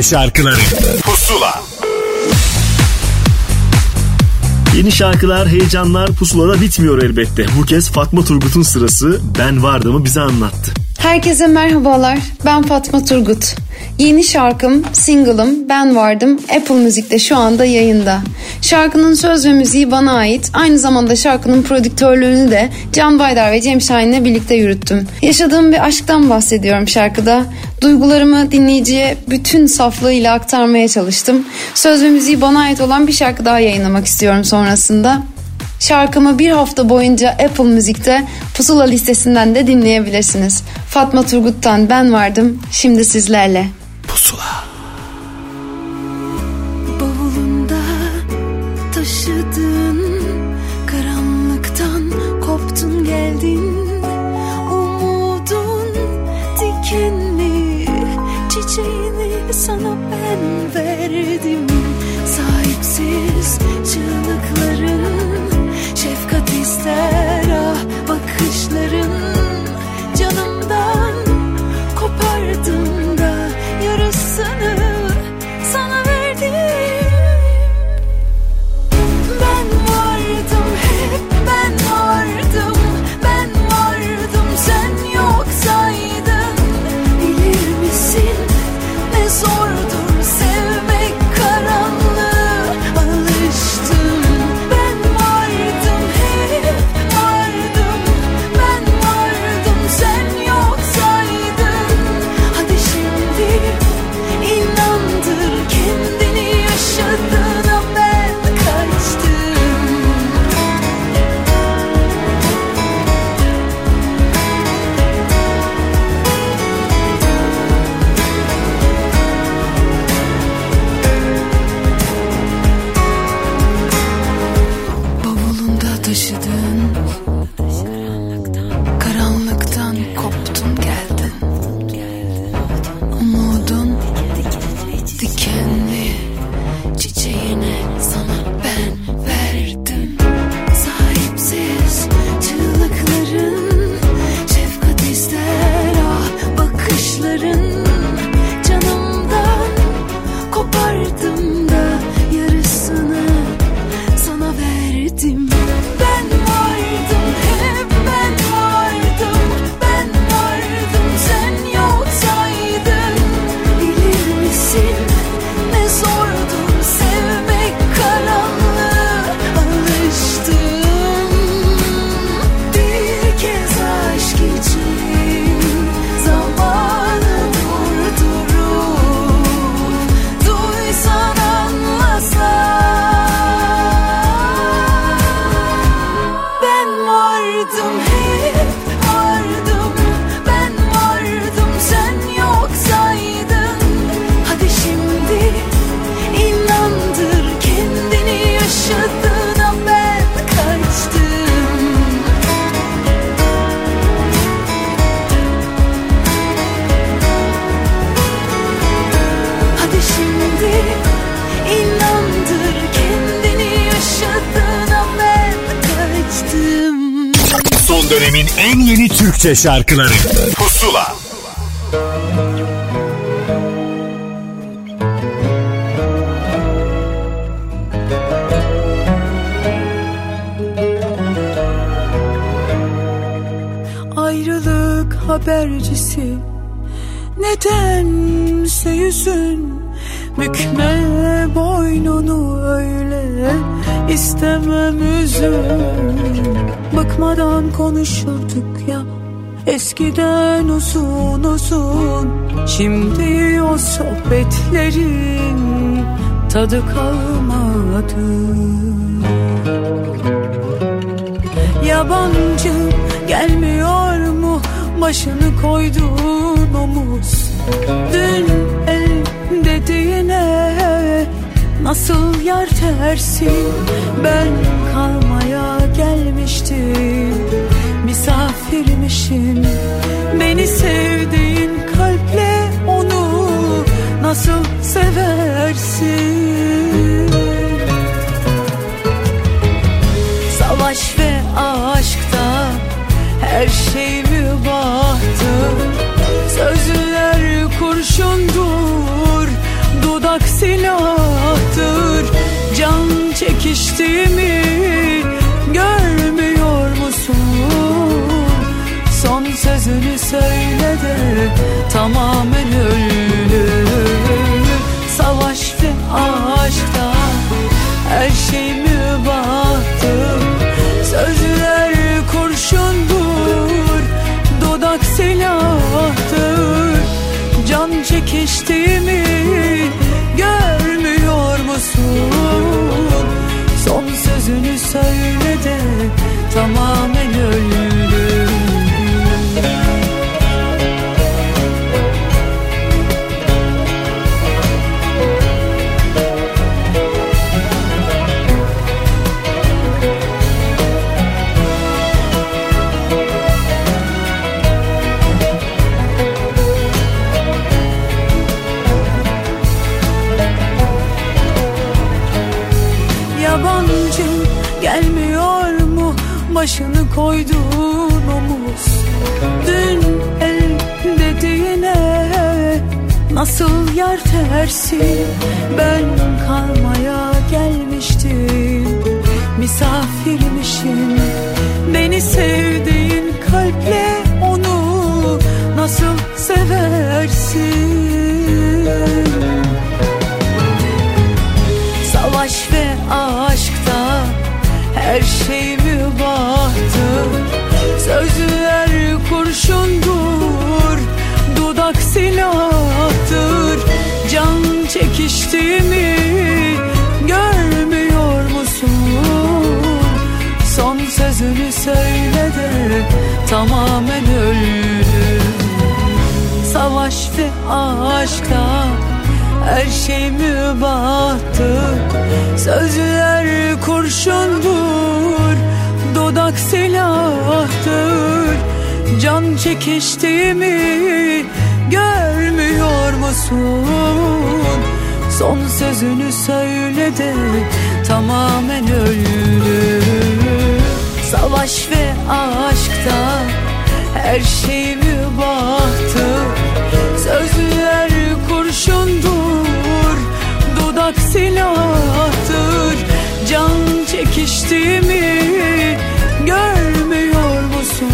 şarkıları Pusula Yeni şarkılar, heyecanlar pusulada bitmiyor elbette. Bu kez Fatma Turgut'un sırası Ben Vardım'ı bize anlattı. Herkese merhabalar. Ben Fatma Turgut. Yeni şarkım, single'ım Ben Vardım Apple Müzik'te şu anda yayında. Şarkının söz ve müziği bana ait. Aynı zamanda şarkının prodüktörlüğünü de Can Baydar ve Cem Şahin'le birlikte yürüttüm. Yaşadığım bir aşktan bahsediyorum şarkıda. Duygularımı dinleyiciye bütün saflığıyla aktarmaya çalıştım. Söz ve müziği bana ait olan bir şarkı daha yayınlamak istiyorum sonrasında. Şarkımı bir hafta boyunca Apple Müzik'te Pusula listesinden de dinleyebilirsiniz. Fatma Turgut'tan ben vardım, şimdi sizlerle. Türkçe şarkıları. Pusula. Ayrılık habercisi. Nedense yüzün Bükme boynunu öyle. İstemem üzün Bıkmadan konuşurduk Eskiden uzun uzun Şimdi o sohbetlerin tadı kalmadı. Yabancı gelmiyor mu? Başını koyduğun omuz. Dün el dediğine nasıl yer tersin? Ben kalmaya gelmiştim misafirmişim Beni sevdiğin kalple onu nasıl seversin? Savaş ve aşkta her şey mübahtır Sözler kurşundur Dudak silahtır. Can çekiştiğimi söyle de tamamen öldü Savaş ve aşkta her şey mübahtır Sözler kurşundur Dudak silahtır. Can çekiştiğimi görmüyor musun? Son sözünü söyle de tamamen nasıl yer tersin Ben kalmaya gelmiştim. Misafirmişim. Beni sevdiğin kalple onu nasıl seversin? Savaş ve aşkta her şey mübahtır sözünü söyle de tamamen öldüm. Savaş ve aşkta her şey mübahtır Sözler kurşundur Dudak silahtır. Can çekiştiğimi görmüyor musun? Son sözünü söyle de tamamen öldüm Savaş ve aşkta her şey mübahtır Sözler kurşundur Dudak silahtır. Can çekiştiğimi görmüyor musun?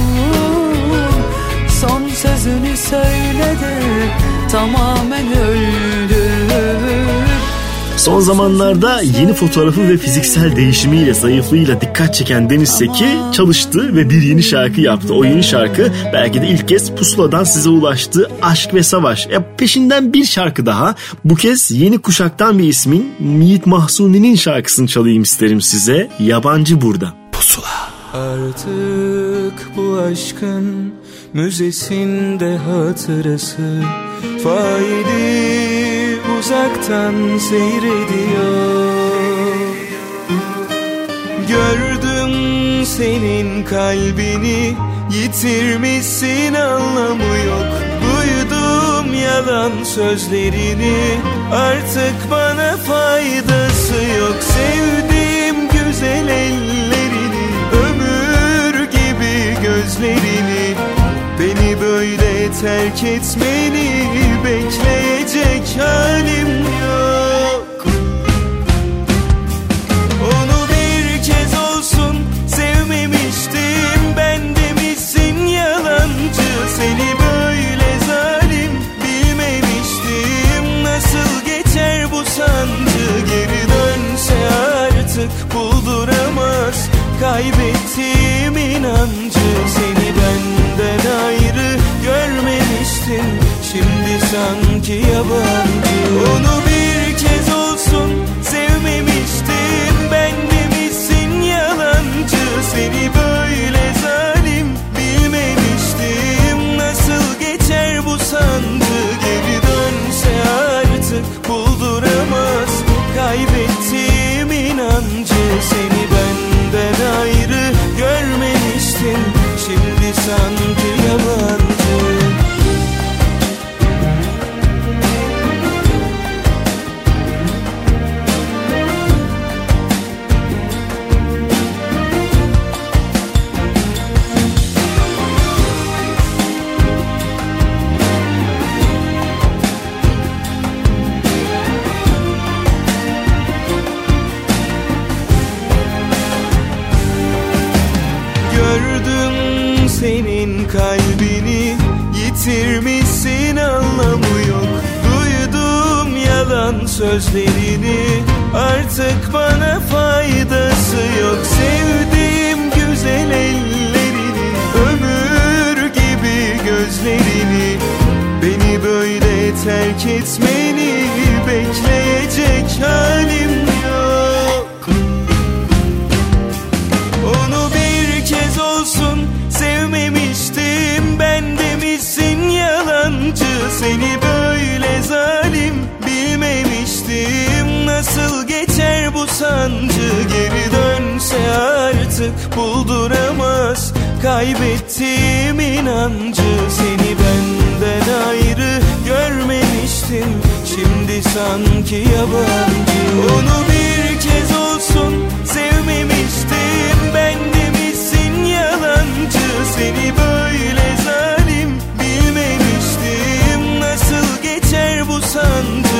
Son sözünü söyle de tamamen öldüm Son zamanlarda yeni fotoğrafı ve fiziksel değişimiyle zayıflığıyla dikkat çeken Deniz Seki çalıştı ve bir yeni şarkı yaptı. O yeni şarkı belki de ilk kez pusuladan size ulaştı. Aşk ve Savaş. E, peşinden bir şarkı daha. Bu kez yeni kuşaktan bir ismin Yiğit Mahsuni'nin şarkısını çalayım isterim size. Yabancı burada. Pusula. Artık bu aşkın müzesinde hatırası Faili uzaktan seyrediyor. Gördüm senin kalbini yitirmişsin anlamı yok. Duydum yalan sözlerini artık bana faydası yok. Sevdiğim güzel ellerini ömür gibi göz terk etmeni bekleyecek halim yok. Onu bir kez olsun sevmemiştim. Ben demişsin yalancı? Seni böyle zalim bilmemiştim. Nasıl geçer bu sancı? Geri dönse artık bulduramaz. Kaybettiğim inancı. Seni görmemiştin Şimdi sanki yabancı. Onu bir kez olsun sevmemiştim. Ben demişsin yalancı? Seni böyle zalim bilmemiştim. Nasıl geçer bu sancı? Geri dönse artık bulduramaz Kaybettiğim inancı. Seni benden ayrı görmemiştin Şimdi sanki sözlerini Artık bana faydası yok. Sevdiğim güzel ellerini Ömür gibi gözlerini Beni böyle terk etmeni Bekleyecek halim yok. Onu bir kez olsun sevmemiştim. Ben demişsin yalancı? Seni Nasıl geçer bu sancı? Geri dönse artık bulduramaz. Kaybettiğim inancı Seni benden ayrı görmemiştim. Şimdi sanki yabancı. Onu bir kez olsun sevmemiştim. Ben demişsin yalancı? Seni böyle zalim bilmemiştim. Nasıl geçer bu sancı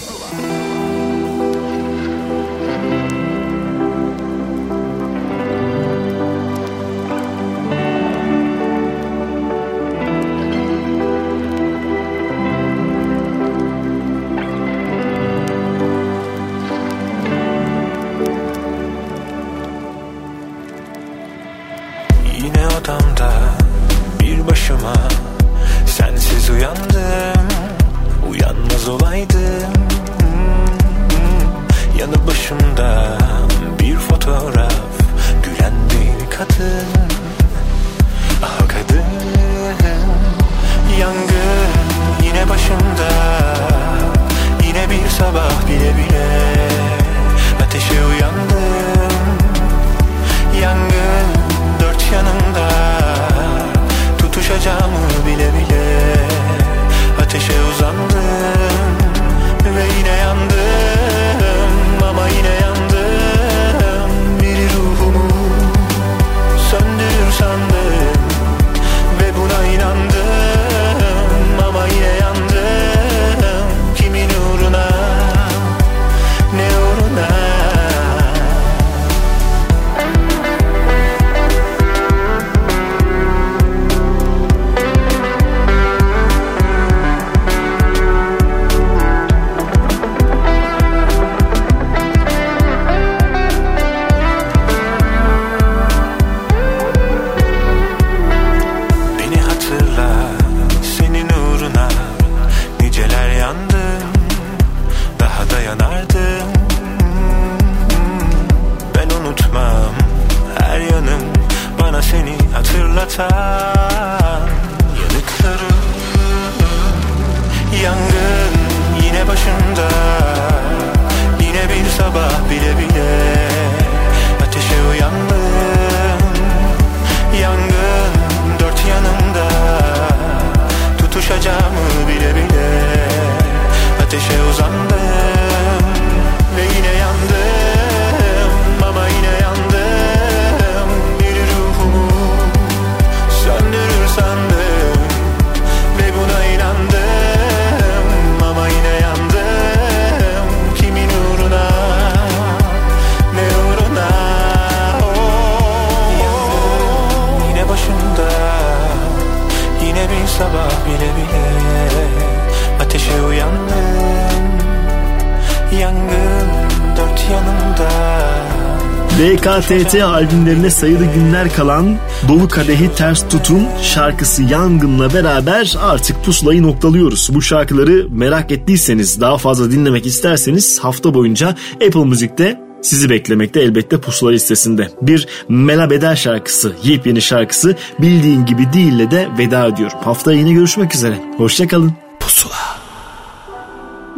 BKTT albümlerine sayılı günler kalan Dolu Kadehi Ters Tutun şarkısı Yangın'la beraber artık pusulayı noktalıyoruz. Bu şarkıları merak ettiyseniz daha fazla dinlemek isterseniz hafta boyunca Apple Müzik'te sizi beklemekte elbette pusula listesinde. Bir Melabeder şarkısı, yepyeni şarkısı bildiğin gibi değille de veda ediyorum. Haftaya yine görüşmek üzere. Hoşçakalın. Pusula.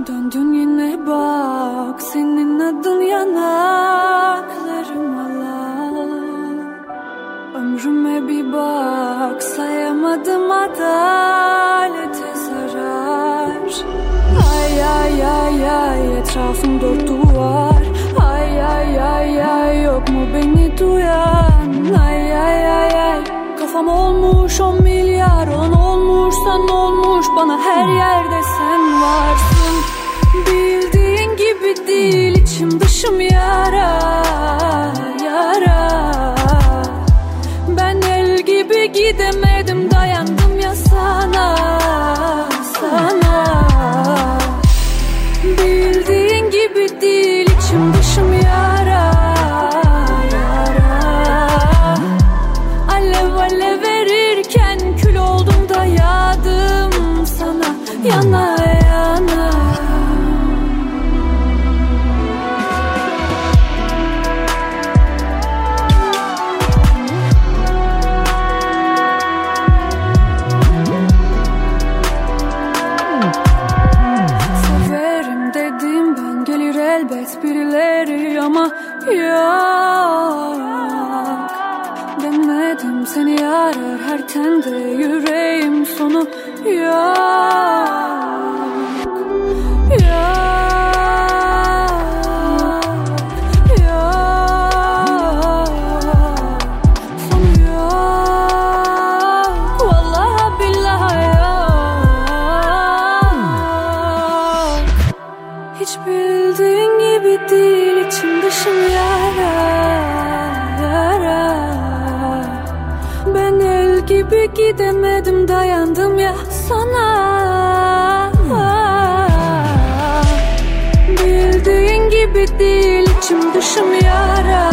Döndün yine bak senin adın yanaklarıma bak sayamadım adalete zarar. Ay ay ay ay etrafım dört duvar. Ay ay ay ay yok mu beni duyan? Ay ay ay ay kafam olmuş on milyar On olmuşsan olmuş bana her yerde sen varsın. Bildiğin gibi değil içim dışım yara gibi her tende yüreğim sonu Yok gidemedim dayandım ya sana. Bildiğin gibi değil içim dışım yara